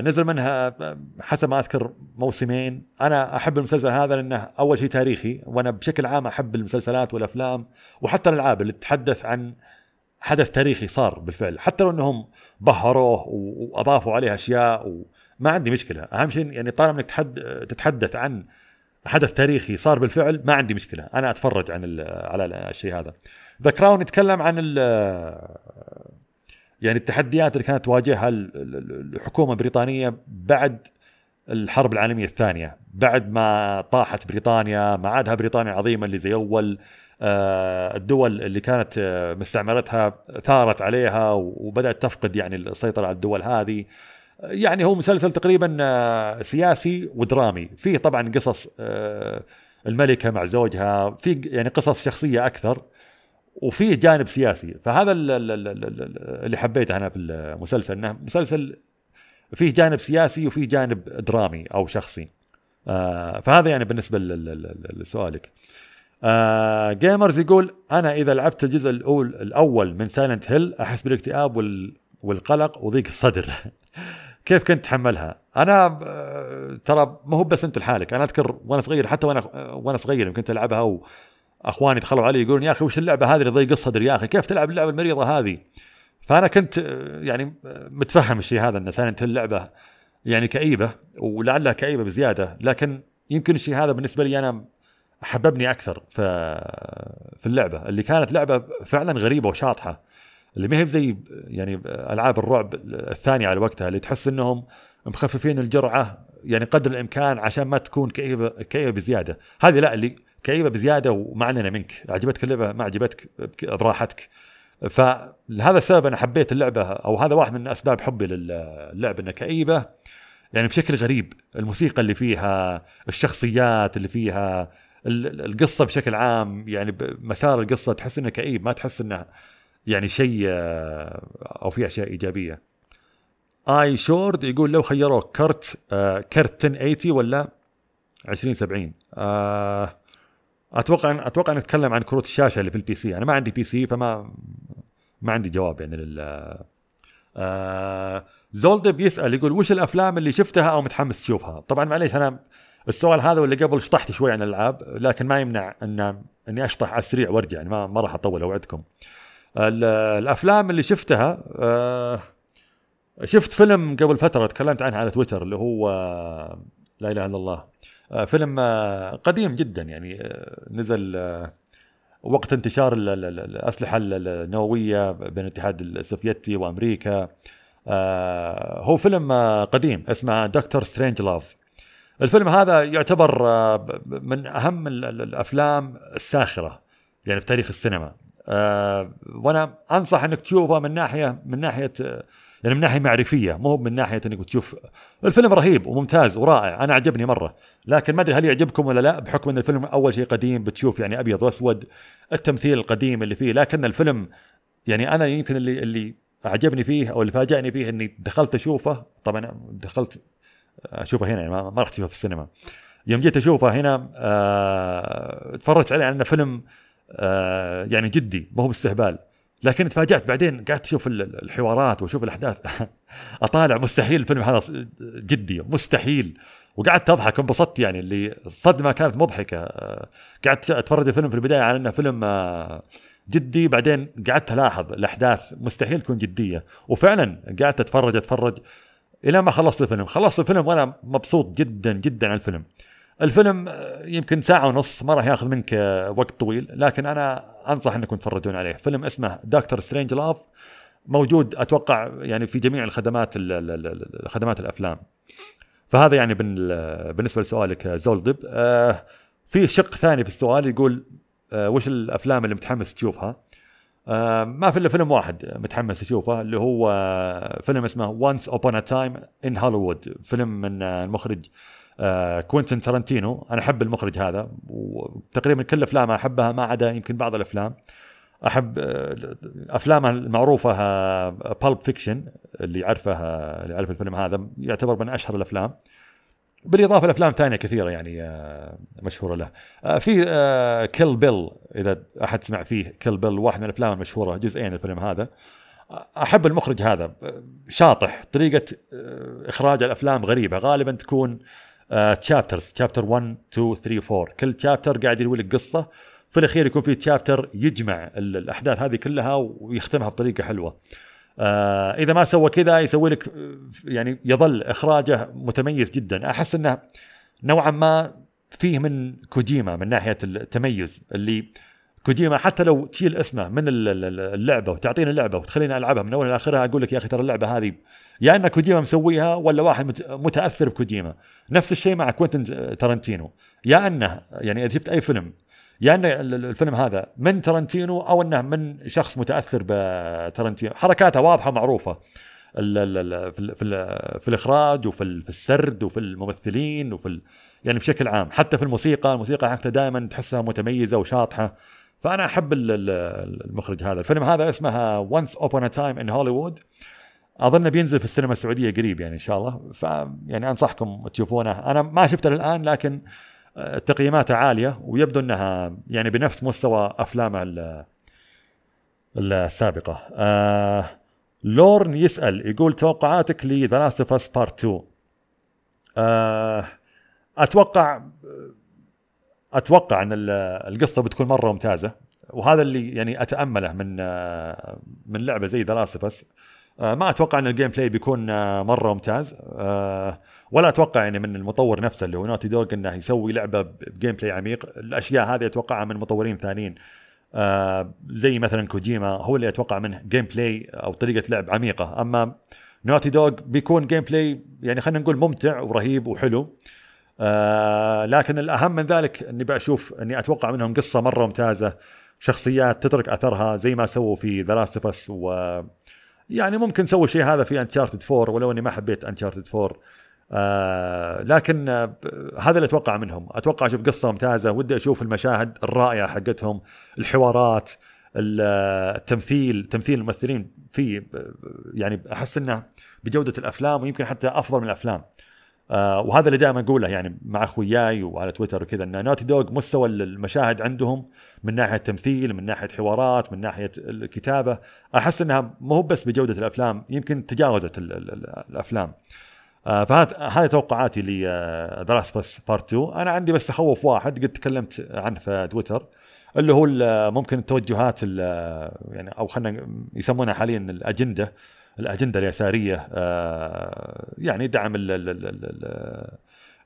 نزل منها حسب ما أذكر موسمين. أنا أحب المسلسل هذا لأنه أول شيء تاريخي وأنا بشكل عام أحب المسلسلات والأفلام وحتى الألعاب اللي تتحدث عن حدث تاريخي صار بالفعل. حتى لو إنهم بهروه وأضافوا عليه أشياء وما عندي مشكلة. أهم شيء يعني طالما إنك تحد تتحدث عن حدث تاريخي صار بالفعل ما عندي مشكلة. أنا أتفرج عن ال- على الشيء هذا. ذا كراون يتكلم عن ال- يعني التحديات اللي كانت تواجهها ال- ال- الحكومة البريطانية بعد الحرب العالمية الثانية. بعد ما طاحت بريطانيا ما عادها بريطانيا عظيمة اللي زي أول. الدول اللي كانت آه، مستعمرتها ثارت عليها وبدأت تفقد يعني السيطرة على الدول هذه. يعني هو مسلسل تقريبا آه، سياسي ودرامي. فيه طبعا قصص آه، الملكة مع زوجها في يعني قصص شخصية أكثر وفيه جانب سياسي. فهذا ال- ال- ال- ال- ال- اللي حبيته أنا في المسلسل إنه مسلسل فيه جانب سياسي وفيه جانب درامي أو شخصي. آه فهذا يعني بالنسبة لسؤالك. آه Gamers يقول أنا إذا لعبت الجزء الأول الأول من Silent Hill أحس بالاكتئاب وال والقلق وضيق الصدر كيف كنت تحملها؟ أنا آه، ترى ما هو بس أنت لحالك أنا أذكر وأنا صغير حتى وأنا آه، وأنا صغير كنت ألعبها وأخواني دخلوا علي يقولون يا أخي وش اللعبة هذه اللي ضيق الصدر يا أخي كيف تلعب اللعبة المريضة هذه؟ فأنا كنت آه، يعني آه، متفهم الشيء هذا إن Silent Hill لعبة يعني كئيبة ولعلها كئيبة بزيادة لكن يمكن الشيء هذا بالنسبة لي أنا حببني أكثر في في اللعبة اللي كانت لعبة فعلا غريبة وشاطحة اللي ما هي زي يعني ألعاب الرعب الثانية على وقتها اللي تحس إنهم مخففين الجرعة يعني قدر الإمكان عشان ما تكون كئيبة كئيبة بزيادة. هذه لا اللي كئيبة بزيادة وما علينا منك عجبتك اللعبة ما عجبتك براحتك. فلهذا السبب أنا حبيت اللعبة أو هذا واحد من أسباب حبي للعبه إنها كئيبة. يعني بشكل غريب الموسيقى اللي فيها الشخصيات اللي فيها القصة بشكل عام يعني مسار القصة تحس إنه كئيب ما تحس إنه يعني شيء أو فيها أشياء إيجابية. آي شورد يقول لو خيروك كرت آه كرت 1080 ولا 2070 آه أتوقع أتوقع نتكلم عن كروت الشاشة اللي في ال PC أنا ما عندي PC فما ما عندي جواب يعني لل آه زولد بيسال يقول وش الأفلام اللي شفتها أو متحمس تشوفها؟ طبعا معليش أنا السؤال هذا واللي قبل شطحت شوي عن الألعاب لكن ما يمنع إن إني أشطح على السريع وأرجع يعني ما, ما راح أطول أوعدكم. الأفلام اللي شفتها آه شفت فيلم قبل فترة تكلمت عنها على تويتر اللي هو لا إله إلا الله. آه، فيلم آه، قديم جدا يعني نزل وقت انتشار الأسلحة النووية بين الاتحاد السوفيتي وأمريكا. هو فيلم قديم اسمه Dr. Strangelove الفيلم هذا يعتبر من أهم الأفلام الساخرة يعني في تاريخ السينما. وأنا أنصح إنك تشوفه من ناحية من ناحية يعني من ناحية معرفية مو من ناحية إنك تشوف. الفيلم رهيب وممتاز ورائع أنا عجبني مرة. لكن ما أدري هل يعجبكم ولا لا بحكم إن الفيلم أول شيء قديم بتشوف يعني أبيض وأسود التمثيل القديم اللي فيه لكن الفيلم يعني أنا يمكن اللي اللي أعجبني فيه أو اللي فاجأني فيه إني دخلت أشوفه. طبعا دخلت اشوفه هنا يعني ما رحت اشوفه في السينما. يوم جيت اشوفه هنا آه تفرجت عليه انه فيلم آه يعني جدي ما هو باستهبال. لكن تفاجأت بعدين قعدت أشوف الحوارات وأشوف الأحداث. أطالع مستحيل الفيلم هذا جدي مستحيل. وقعدت أضحك انبسطت يعني اللي الصدمه كانت مضحكة. قعدت أتفرج الفيلم في البداية على أنه فيلم جدي. بعدين قعدت ألاحظ الأحداث مستحيل تكون جدية. وفعلا قعدت أتفرج أتفرج. إلى ما خلصت الفيلم. خلصت الفيلم وأنا مبسوط جدا جدا على الفيلم. الفيلم يمكن ساعة ونص ما راح ياخذ منك وقت طويل لكن أنا أنصح إنكم تتفرجون عليه. فيلم اسمه Dr. Strangelove موجود أتوقع يعني في جميع الخدمات خدمات الأفلام. فهذا يعني بالنسبة لسؤالك زولدب آه في شق ثاني في السؤال يقول آه وش الأفلام اللي متحمس تشوفها؟ آه ما في إلا فيلم واحد متحمس أشوفه اللي هو فيلم اسمه Once Upon a Time in Hollywood فيلم من المخرج آه كوينتن تارانتينو. أنا أحب المخرج هذا وتقريبا كل أفلامه أحبها ما عدا يمكن بعض الأفلام. أحب آه أفلامه المعروفة Pulp آه، Fiction اللي يعرفه آه، اللي يعرف الفيلم هذا. يعتبر من أشهر الأفلام. بالإضافة لأفلام ثانية كثيرة يعني آه، مشهورة له. في Kill Bill إذا أحد سمع فيه Kill Bill واحد من الأفلام المشهورة جزئين الفيلم هذا. أحب المخرج هذا شاطح طريقة إخراج الأفلام غريبة غالبا تكون chapters chapter 1 2 3 4 كل chapter قاعد يروي لك قصة في الأخير يكون في chapter يجمع الأحداث هذه كلها ويختمها بطريقة حلوة. آه إذا ما سوى كذا يسوي لك يعني يظل إخراجه متميز جدا. أحس إنه نوعا ما فيه من كوجيما من ناحية التميز اللي كوجيما حتى لو تشيل اسمه من اللعبة وتعطيني اللعبة وتخليني ألعبها من اولها لاخرها أقول لك يا أخي ترى اللعبة هذه يا إن كوجيما مسويها ولا واحد متأثر بكوجيما. نفس الشيء مع كوينتن تارنتينو يا إنه يعني إذا شفت أي فيلم يا أن الفيلم هذا من تارنتينو أو أنه من شخص متأثر بتارنتينو حركاته واضحة معروفه في, في الإخراج وفي السرد وفي الممثلين وفي يعني بشكل عام. حتى في الموسيقى الموسيقى حقته دائما تحسها متميزة وشاطحة. فأنا أحب المخرج هذا. الفيلم هذا اسمه Once Upon a Time in Hollywood أظن بينزل في السينما السعودية قريب يعني إن شاء الله. ف يعني أنصحكم تشوفونه. أنا ما شفته الان لكن آه، تقييماته عالية ويبدو أنها يعني بنفس مستوى افلامه السابقة. آه لورن يسأل يقول توقعاتك ل The Last of Us Part 2 آه أتوقع أتوقع أن القصة بتكون مرة ممتازة وهذا اللي يعني أتأمله من من لعبة زي The Last ما أتوقع إن ال gameplay بيكون مرة ممتاز. ولا أتوقع يعني من المطور نفسه اللي هو Naughty Dog إنه يسوي لعبة ب gameplay عميق. الأشياء هذه أتوقعها من مطورين ثانيين. زي مثلا كوجيما هو اللي أتوقع منه gameplay أو طريقة لعب عميقة. أما Naughty Dog بيكون gameplay يعني خلينا نقول ممتع ورهيب وحلو. آه لكن الأهم من ذلك إني بشوف إني أتوقع منهم قصة مرة ممتازة. شخصيات تترك أثرها زي ما سووا في The Last of و يعني ممكن سووا الشيء هذا في Uncharted 4 ولو إني ما حبيت Uncharted 4 آه لكن آه هذا اللي أتوقع منهم. أتوقع أشوف قصة ممتازة ودي أشوف المشاهد الرائعة حقتهم الحوارات التمثيل تمثيل الممثلين فيه يعني أحس إنه بجودة الأفلام ويمكن حتى أفضل من الأفلام. آه وهذا اللي دائما أقوله يعني مع أخوياي وعلى تويتر وكذا إن Naughty Dog مستوى المشاهد عندهم من ناحية تمثيل من ناحية حوارات من ناحية الكتابة أحس إنها مو بس بجودة الأفلام يمكن تجاوزت ال ال الأفلام. آه فهذا هذه توقعاتي ل The Last Part 2 أنا عندي بس تخوف واحد قد تكلمت عنه في تويتر اللي هو ممكن التوجهات يعني أو خلينا يسمونها حاليا الأجندة الأجندة اليسارية آه، يعني دعم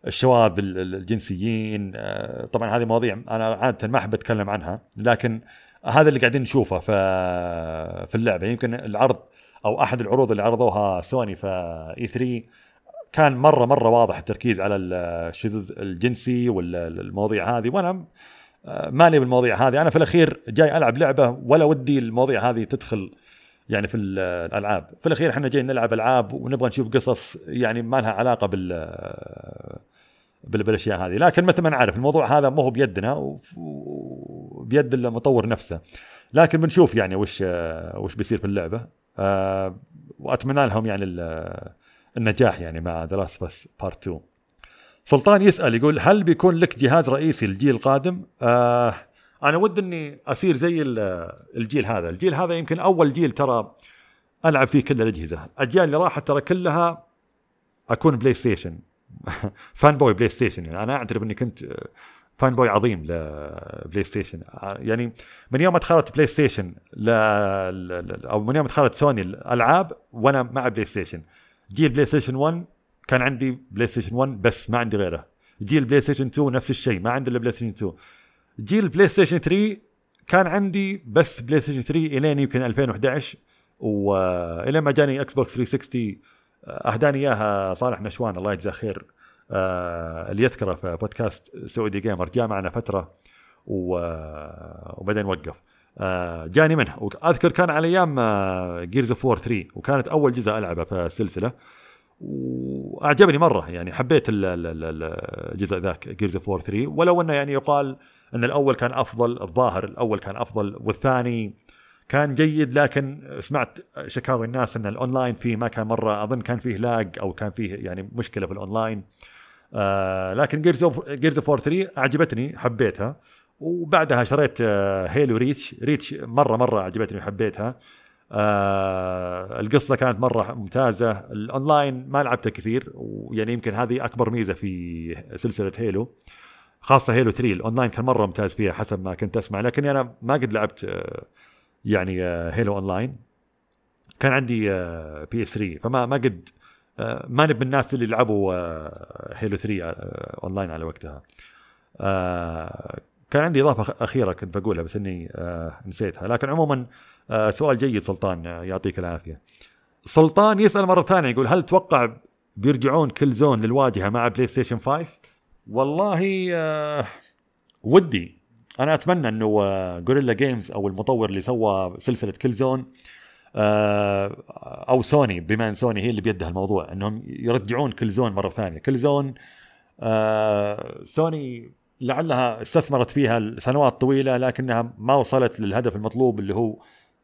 الشواذ الجنسيين آه، طبعا هذه مواضيع أنا عادة ما أحب أتكلم عنها لكن هذا اللي قاعدين نشوفه في في اللعبة. يمكن العرض أو أحد العروض اللي عرضوها سوني في اي 3 كان مرة مرة واضح التركيز على الشذوذ الجنسي والمواضيع هذه وأنا آه، مالي بالمواضيع هذه. أنا في الأخير جاي ألعب لعبة ولا ودي المواضيع هذه تدخل يعني في الألعاب. في الأخير إحنا جايين نلعب ألعاب ونبغى نشوف قصص يعني ما لها علاقة بال بالأشياء هذه. لكن مثل ما نعرف الموضوع هذا مو هو بيدنا وبيد المطور نفسه. لكن بنشوف يعني وش وش بيصير في اللعبة. آه، وأتمنى لهم يعني النجاح يعني مع The Last of Us Part 2 سلطان يسأل يقول هل بيكون لك جهاز رئيسي للجيل القادم؟ آه أنا ودي إني اصير زي الجيل هذا، الجيل هذا يمكن أول جيل ترى ألعب فيه كل الأجهزة، الأجيال اللي راحت ترى كلها أكون بلاي ستيشن fanboy بلاي ستيشن يعني أنا أعترف إني كنت fanboy عظيم لبلاي ستيشن يعني من يوم ما دخلت بلاي ستيشن ل... أو من يوم دخلت سوني الألعاب وأنا مع بلاي ستيشن جيل بلاي ستيشن 1 كان عندي بلاي ستيشن 1 بس ما عندي غيره. جيل بلاي ستيشن 2 نفس الشيء. ما عندي إلا بلاي ستيشن 2 جيل بلاي ستيشن 3 كان عندي بس بلاي ستيشن 3 الين يمكن 2011 والين ما جاني إكس بوكس 360 أهداني إياها صالح نشوان الله يجزاه خير آه، اللي يذكره في بودكاست سعودي جيمر جاء معنا فترة وبعدين وقف. آه، جاني منه وأذكر كان على أيام Gears of War 3 وكانت أول جزء ألعبه في السلسلة وأعجبني مرة يعني حبيت الجزء ذاك Gears of War 3 ولو إنه يعني يقال إن الأول كان أفضل الظاهر الأول كان أفضل والثاني كان جيد لكن سمعت شكاوي الناس إن الأونلاين فيه ما كان مرة أظن كان فيه lag أو كان فيه يعني مشكلة في الأونلاين. آه لكن Gears of Gears of War 3 أعجبتني حبيتها. وبعدها شريت آه Halo Reach Reach مرة مرة عجبتني وحبيتها. آه القصة كانت مرة ممتازة. الأونلاين ما لعبته كثير ويعني يمكن هذه أكبر ميزة في سلسلة Halo خاصة Halo 3 الاونلاين كان مرة ممتاز فيها حسب ما كنت أسمع. لكني أنا ما قد لعبت آه يعني آه Halo online كان عندي آه PS 3 فما ما قد آه ماني من الناس اللي لعبوا آه Halo 3 آه اونلاين على وقتها. آه كان عندي إضافة أخيرة كنت بقولها بس إني آه نسيتها. لكن عموما آه سؤال جيد سلطان آه يعطيك العافية. سلطان يسأل مرة ثانية يقول هل تتوقع بيرجعون Killzone للواجهة مع بلاي ستيشن 5 والله آه ودي. أنا أتمنى إنه آه Guerrilla Games أو المطور اللي سوى سلسلة Killzone آه أو سوني بما إن سوني هي اللي بيدها الموضوع إنهم يرجعون Killzone مرة ثانية. Killzone آه سوني لعلها استثمرت فيها سنوات طويلة لكنها ما وصلت للهدف المطلوب اللي هو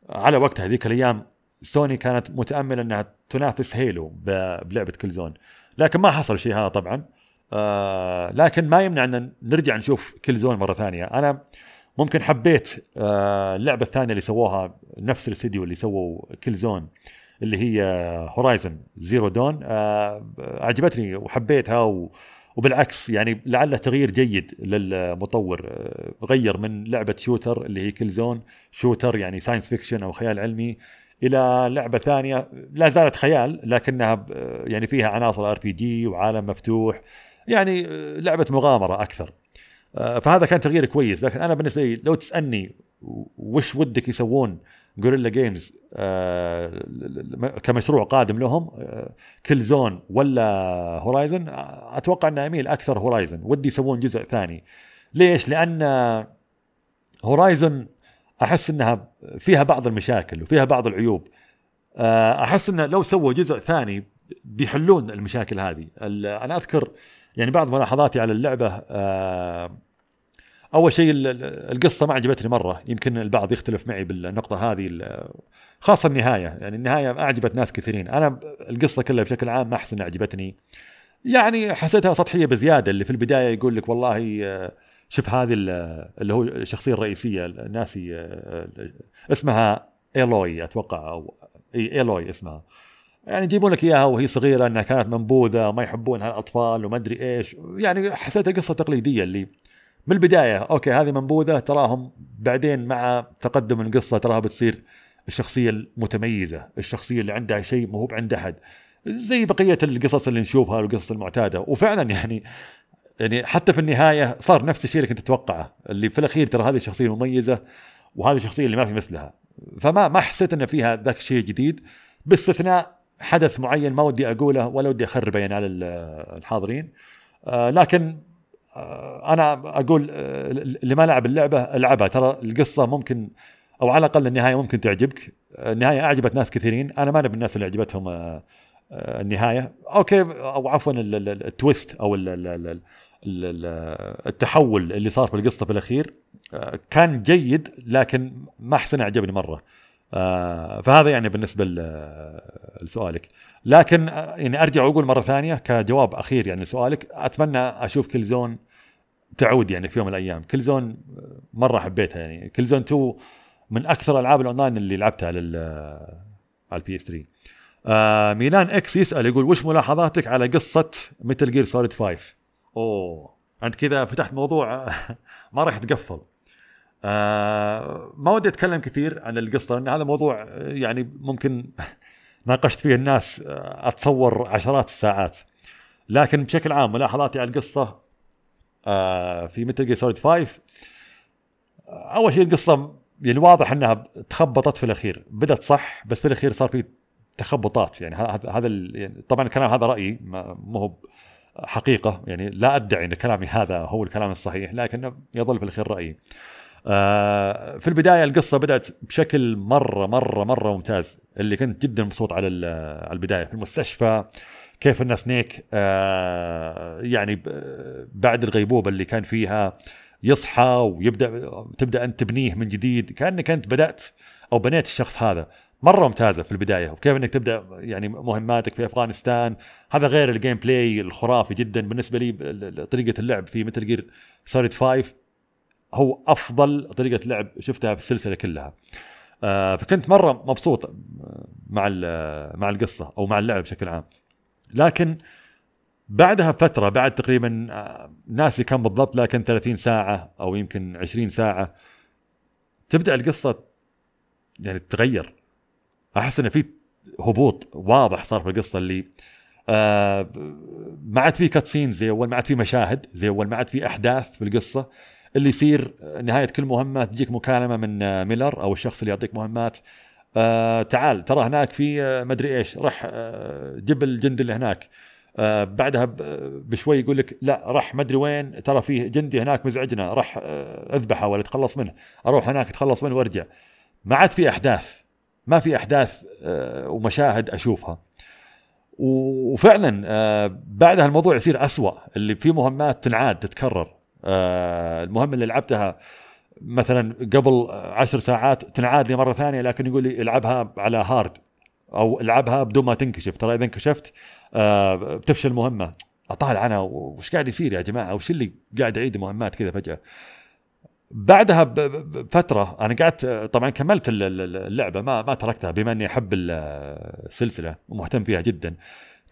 على وقتها ذيك الأيام. سوني كانت متأملة إنها تنافس Halo بلعبة Killzone لكن ما حصل شيء هذا طبعا. آه لكن ما يمنع أن نرجع نشوف Killzone مرة ثانية. أنا ممكن حبيت آه اللعبة الثانية اللي سووها نفس الاستديو اللي سووا Killzone اللي هي Horizon Zero Dawn عجبتني وحبيتها و وبالعكس يعني لعله تغيير جيد للمطور. آه، غير من لعبة shooter اللي هي Killzone shooter يعني science fiction أو خيال علمي إلى لعبة ثانية. لا زالت خيال لكنها يعني فيها عناصر RPG وعالم مفتوح. يعني آه، لعبة مغامرة أكثر. آه، فهذا كان تغيير كويس. لكن أنا بالنسبة لي لو تسألني وش ودك يسوون Guerrilla Games آه كمشروع قادم لهم Killzone ولا Horizon أتوقع أنه اميل أكثر Horizon ودي يسوون جزء ثاني. ليش؟ لأن هورايزن أحس إنها فيها بعض المشاكل وفيها بعض العيوب. أحس إنه لو سووا جزء ثاني بيحلون المشاكل هذه. أنا أذكر يعني بعض ملاحظاتي على اللعبة آه، أول شيء القصة ما عجبتني مرة يمكن البعض يختلف معي بالنقطة هذه خاصة النهاية يعني النهاية أعجبت ناس كثيرين. أنا القصة كلها بشكل عام ما أحس إنها عجبتني. يعني حسيتها سطحية بزيادة اللي في البداية يقول لك والله آه، شوف هذه اللي هو الشخصية الرئيسية ناسي آه، اسمها Aloy أتوقع أو اي Aloy اسمها. يعني يجيبون لك إياها وهي صغيرة إنها كانت منبوذة وما يحبونها الاطفال وما أدري إيش. يعني حسيتها قصة تقليدية اللي من البداية. okay هذه منبوذة تراهم بعدين مع تقدم القصة تراها بتصير الشخصية المتميزة الشخصية اللي عندها شيء مو عند أحد. زي بقية القصص اللي نشوفها القصص المعتادة. وفعلا يعني يعني حتى في النهاية صار نفس الشيء اللي كنت تتوقعه اللي في الأخير ترى هذه الشخصية مميزه وهذه الشخصية اللي ما في مثلها. فما ما حسيت إن فيها ذاك الشيء جديد. باستثناء حدث معين ما ودي أقوله ولا ودي اخربه يعني على الحاضرين. آه، لكن آه، أنا أقول آه، اللي ما لعب اللعبة ألعبها. ترى القصة ممكن أو على الأقل النهاية ممكن تعجبك. النهاية أعجبت ناس كثيرين. أنا ما من الناس اللي عجبتهم النهاية. okay أو عفوا ال twist أو التحول اللي صار في القصة في الأخير كان جيد لكن ما أحس إنه عجبني مرة. فهذا يعني بالنسبة لسؤالك. لكن يعني أرجع وأقول مرة ثانية كجواب أخير يعني لسؤالك أتمنى أشوف Killzone تعود يعني في يوم من الأيام. Killzone مرة حبيتها يعني. Killzone 2 من أكثر العاب الأونلاين اللي لعبتها على على ال PS 3 آه ميلان إكس يسأل يقول وش ملاحظاتك على قصة Metal Gear Solid 5 أوه أنت كذا فتحت موضوع ما راح يتقفل ما ودي أتكلم كثير عن القصة لأن هذا موضوع يعني ممكن ناقشت فيه الناس آه، أتصور عشرات الساعات. لكن بشكل عام ملاحظاتي على القصة آه في متل جير سوليد 5 أول شيء القصة يعني واضح إنها تخبطت في الأخير. بدت صح بس في الأخير صار في تخبطات. يعني هذا يعني طبعا الكلام هذا رأيي مو هو حقيقة. يعني لا أدعي إن كلامي هذا هو الكلام الصحيح لكنه يظل في الأخير رأيي. آه في البداية القصة بدأت بشكل مرة مرة مرة ممتاز اللي كنت جدا مبسوط على البداية. في المستشفى كيف ان Snake آه يعني بعد الغيبوبة اللي كان فيها يصحى ويبدأ تبدأ أنت تبنيه من جديد كأنك أنت بدأت أو بنيت الشخص هذا. مرة ممتازة في البداية. وكيف إنك تبدأ يعني مهماتك في أفغانستان. هذا غير ال gameplay الخرافي جدا بالنسبة لي طريقة اللعب في Metal Gear Solid 5 هو أفضل طريقة لعب شفتها في السلسلة كلها. آه فكنت مرة مبسوط مع مع القصة أو مع اللعب بشكل عام. لكن بعدها بفترة بعد تقريبا آه، ناسي كم بالضبط لكن 30 ساعة أو يمكن 20 ساعة تبدأ القصة يعني تتغير. أحس انه في هبوط واضح صار في القصة اللي آه ما عاد في كاتسين زي أول ما عاد في مشاهد زي أول ما عاد في أحداث في القصة. اللي يصير نهاية كل مهمة تجيك مكالمة من ميلر أو الشخص اللي يعطيك مهمات. آه تعال ترى هناك في آه مدري إيش رح آه جيب الجندي اللي هناك. آه بعدها بشوي يقول لك لا راح مدري وين ترى فيه جندي هناك مزعجنا راح آه أذبحه ولا تخلص منه. أروح هناك أتخلص منه وأرجع. ما عاد في أحداث ما في أحداث آه، ومشاهد أشوفها. وفعلا آه، بعدها الموضوع يصير أسوأ اللي في مهمات تنعاد تتكرر. المهمه اللي لعبتها مثلا قبل عشر ساعات تنعاد لي مرة ثانية لكن يقول لي العبها على هارد أو العبها بدون ما تنكشف. ترى إذا انكشفت بتفشل المهمة. اطالع أنا وش قاعد يصير يا جماعة؟ وش اللي قاعد اعيد مهمات كذا فجأة؟ بعدها بفتره أنا قعدت طبعا كملت اللعبة ما ما تركتها بما إني أحب السلسلة ومهتم فيها جدا.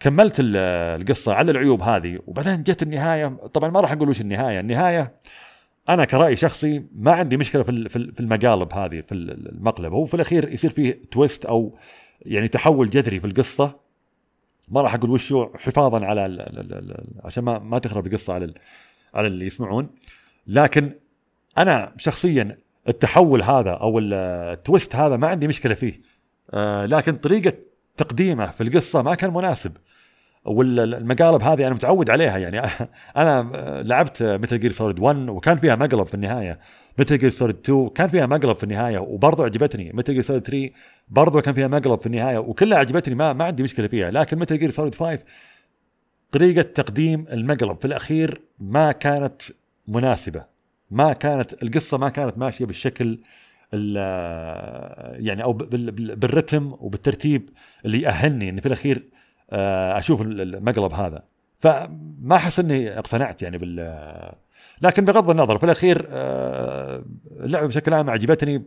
كملت القصة على العيوب هذه وبعدين جت النهاية طبعا ما راح أقول وش النهاية. النهاية أنا كرأي شخصي ما عندي مشكلة في المقالب هذه في المقلب. هو في الأخير يصير فيه تويست أو يعني تحول جذري في القصة. ما راح أقول وش حفاظا على عشان ما ما تخرب القصة على على اللي يسمعون. لكن أنا شخصيا التحول هذا أو التويست هذا ما عندي مشكلة فيه. آه لكن طريقة تقديمه في القصة ما كان مناسب. والمقالب هذه أنا متعود عليها يعني. أنا لعبت Metal Gear Solid 1 وكان فيها مقلب في النهاية. Metal Gear Solid 2 كان فيها مقلب في النهاية وبرضه عجبتني. Metal Gear Solid 3 برضه كان فيها مقلب في النهاية وكلها عجبتني ما ما عندي مشكلة فيها. لكن Metal Gear Solid 5 طريقة تقديم المقلب في الأخير ما كانت مناسبة. ما كانت القصة ما كانت ماشية بالشكل يعني أو بالرتم وبالترتيب اللي يأهلني اني في الأخير أشوف المقلب هذا. فما أحس إني اقتنعت يعني بال لكن بغض النظر في الأخير آه، اللعبة بشكل عام عجبتني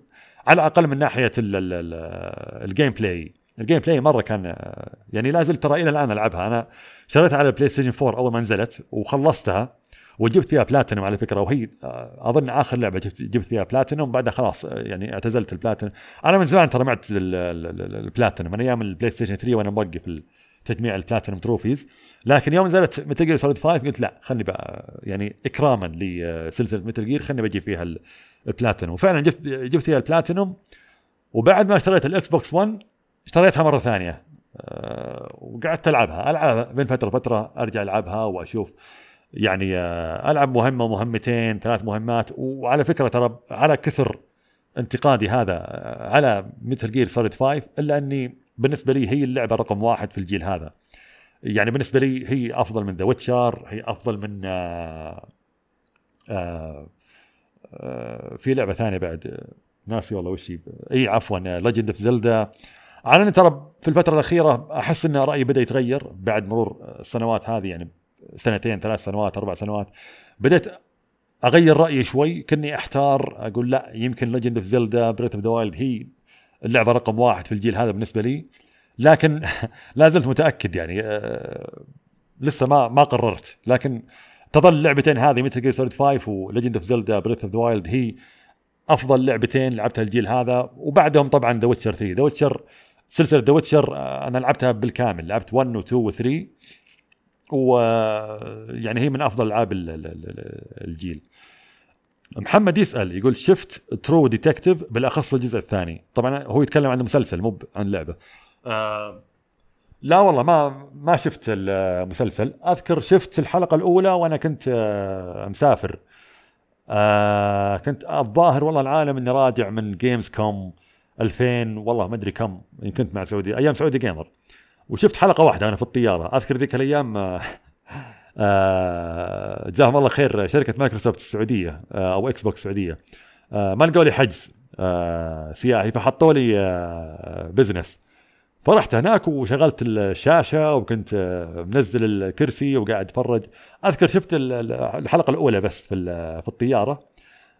على الأقل من ناحية ال gameplay ال gameplay مرة كان آه، يعني لا زلت ترى إلى الآن ألعبها. أنا شريتها على البلاي ستيشن 4 أول ما نزلت وخلصتها وجبت فيها بلاتينوم على فكرة وهي أظن آخر لعبة جبت فيها بلاتينوم بعدها خلاص يعني اعتزلت البلاتينوم أنا من زمان ترى معت البلاتينوم من أيام البلاي ستيشن 3 وأنا موقف تجميع ال platinum trophies لكن يوم نزلت Metal Gear Solid 5 قلت لا خلني بقى يعني إكراما لسلسلة Metal Gear خلني بجيب فيها البلاتينوم وفعلا جبت جبت فيها البلاتينوم وبعد ما اشتريت ال Xbox 1 اشتريتها مرة ثانية. أه وقعدت ألعبها. ألعبها بين فترة فتره أرجع ألعبها وأشوف يعني آه، ألعب مهمة مهمتين ثلاث مهمات. وعلى فكرة ترى على كثر انتقادي هذا آه، على Metal Gear Solid 5 إلا أني بالنسبة لي هي اللعبة رقم واحد في الجيل هذا. يعني بالنسبة لي هي أفضل من The Witcher هي أفضل من آآ آه، آآ آآ في لعبة ثانية بعد ناسي والله وش إي عفوا Legend of Zelda على اني ترى في الفترة الأخيرة أحس أن رأيي بدأ يتغير بعد مرور السنوات هذه يعني سنتين ثلاث سنوات أربع سنوات. بديت أغير رأيي شوي كني أحتار أقول لا يمكن Legend of Zelda Breath of the Wild هي اللعبة رقم واحد في الجيل هذا بالنسبة لي. لكن لا زلت متأكد يعني آه لسه ما ما قررت. لكن تظل اللعبتين هذه Metal Gear Solid 5 و Legend of Zelda Breath of the Wild هي أفضل لعبتين لعبتها الجيل هذا. وبعدهم طبعا The Witcher 3 The Witcher سلسلة ذا ويتشر أنا لعبتها بالكامل. لعبت 1 و 2 و 3 ويعني هي من أفضل ألعاب الجيل. محمد يسأل يقول شفت True Detective بالأخص الجزء الثاني. طبعا هو يتكلم عن المسلسل مو عن لعبه آه لا والله ما ما شفت المسلسل. أذكر شفت الحلقة الأولى وأنا كنت آه مسافر. آه كنت الظاهر والله العالم إني راجع من Gamescom 2000 والله ما أدري كم كنت مع سعودي أيام Saudi Gamer وشفت حلقة واحدة أنا في الطيارة. أذكر ذيك الأيام آه، جزاهم الله خير شركة مايكروسوفت السعودية آه، أو Xbox السعودية. ما لقوا لي حجز سياحي فحطوا لي business فرحت هناك وشغلت الشاشة وكنت منزل الكرسي وقاعد أتفرج. أذكر شفت الحلقة الأولى بس في في الطيارة.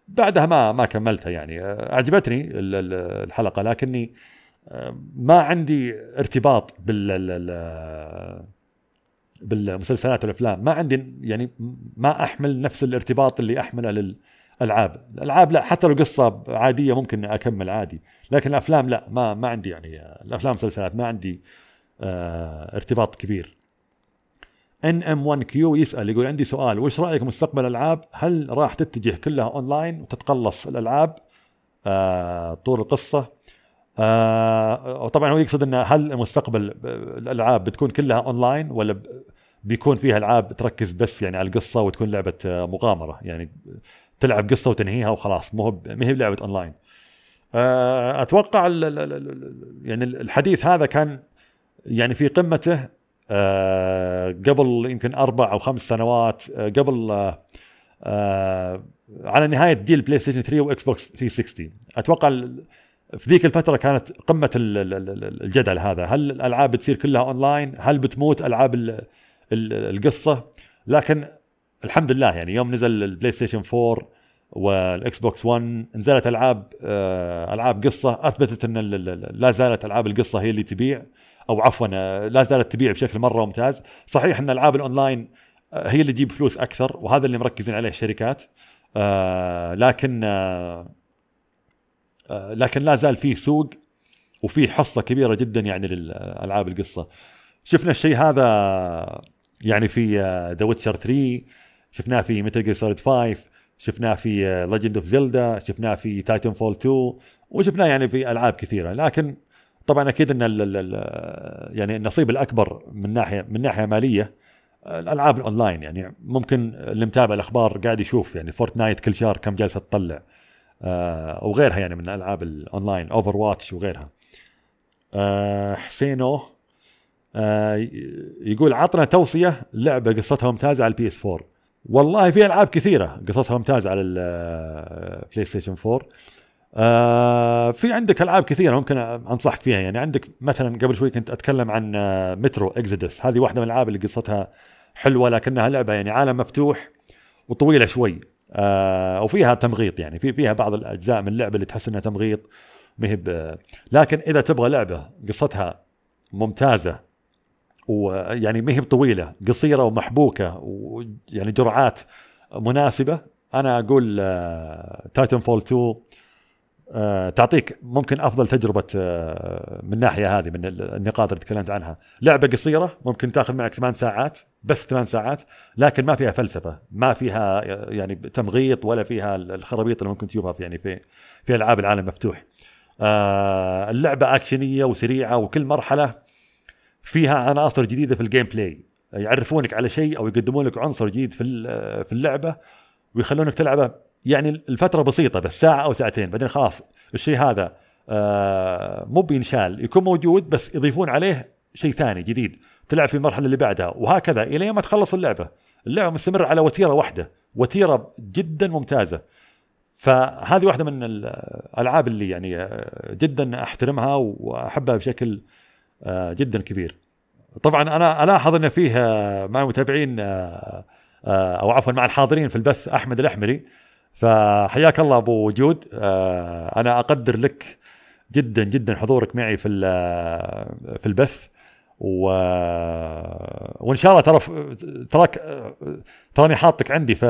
بعدها ما ما كملتها يعني. أعجبتني الحلقة لكني ما عندي ارتباط بال بالمسلسلات والأفلام. ما عندي يعني ما أحمل نفس الارتباط اللي أحمله للألعاب. الألعاب لا حتى لو قصة عادية ممكن أكمل عادي لكن الأفلام لا ما ما عندي يعني الأفلام والمسلسلات ما عندي آه ارتباط كبير. NM1Q يسأل يقول عندي سؤال وش رأيك مستقبل الألعاب؟ هل راح تتجه كلها أونلاين وتتقلص الألعاب؟ آه طول القصة. آه وطبعا هو يقصد انه هل مستقبل الألعاب بتكون كلها أونلاين ولا بيكون فيها ألعاب تركز بس يعني على القصة وتكون لعبة آه، مغامرة؟ يعني تلعب قصة وتنهيها وخلاص مو ما هي لعبه أونلاين. آه أتوقع ال يعني الحديث هذا كان يعني في قمته آه قبل يمكن أربع أو خمس سنوات آه قبل آه آه على نهاية جيل PlayStation 3 و Xbox 360 أتوقع في ذيك الفترة كانت قمة الجدل هذا. هل الألعاب بتصير كلها أونلاين؟ هل بتموت ألعاب القصة؟ لكن الحمد لله يعني يوم نزل ال PlayStation 4 وال Xbox 1 نزلت ألعاب آه، ألعاب قصة. أثبتت إن لا زالت ألعاب القصة هي اللي تبيع أو عفوا آه، لا زالت تبيع بشكل مرة ممتاز. صحيح إن ألعاب الأونلاين آه، هي اللي تجيب فلوس أكثر وهذا اللي مركزين عليه الشركات لكن لكن لا زال فيه سوق وفيه حصة كبيرة جدا يعني للألعاب القصة. شفنا الشيء هذا يعني في The Witcher 3 شفناه في Metal Gear Solid 5 شفناه في Legend of Zelda شفناه في Titanfall 2 وشفناه يعني في ألعاب كثيرة. لكن طبعا أكيد إن ال ال يعني النصيب الأكبر من ناحية من ناحية مالية الألعاب الأونلاين. يعني ممكن اللي متابع الأخبار قاعد يشوف يعني Fortnite كل شهر كم جالسة تطلع. آه وغيرها يعني من الالعاب ال online Overwatch وغيرها. آه حسينو آه يقول عطنا توصية لعبة قصتها ممتازة على ال PS 4 والله في ألعاب كثيرة قصصها ممتازة على ال PlayStation 4 آه في عندك ألعاب كثيرة ممكن أنصحك فيها. يعني عندك مثلا قبل شوي كنت أتكلم عن Metro Exodus هذه واحدة من الألعاب اللي قصتها حلوة لكنها لعبة يعني عالم مفتوح وطويلة شوي. آه وفيها تمغيط يعني في فيها بعض الأجزاء من اللعبه اللي تحس إنها تمغيط مهب لكن إذا تبغى لعبة قصتها ممتازة ويعني مهب طويله قصيرة ومحبوكة ويعني جرعات مناسبة أنا أقول Titanfall 2 آه، تعطيك ممكن أفضل تجربة آه، من الناحيه هذه من النقاط اللي تكلمت عنها. لعبة قصيرة ممكن تاخذ معك ثمان ساعات بس ثمان ساعات لكن ما فيها فلسفة ما فيها يعني تمغيط ولا فيها الخرابيط اللي ممكن تشوفها في يعني في في ألعاب العالم المفتوح آه، اللعبة أكشنية وسريعة وكل مرحلة فيها عناصر جديدة في ال gameplay. يعرفونك على شيء أو يقدمون لك عنصر جديد في في اللعبة ويخلونك تلعبه يعني الفترة بسيطة بس ساعة أو ساعتين بعدين خلاص الشيء هذا آه مو بينشال يكون موجود بس يضيفون عليه شيء ثاني جديد تلعب في المرحلة اللي بعدها وهكذا إلى ما تخلص اللعبة. اللعبة مستمرة على وتيرة واحدة وتيرة جدا ممتازة. فهذه واحدة من الألعاب اللي يعني آه، جدا أحترمها وأحبها بشكل آه، جدا كبير. طبعا أنا ألاحظ إن فيه مع المتابعين أو عفوا مع الحاضرين في البث أحمد الأحمري فحياك الله أبو وجود آه، أنا أقدر لك جدا جدا حضورك معي في في البث. و... وإن شاء الله ترى تراك تراني حاطك عندي في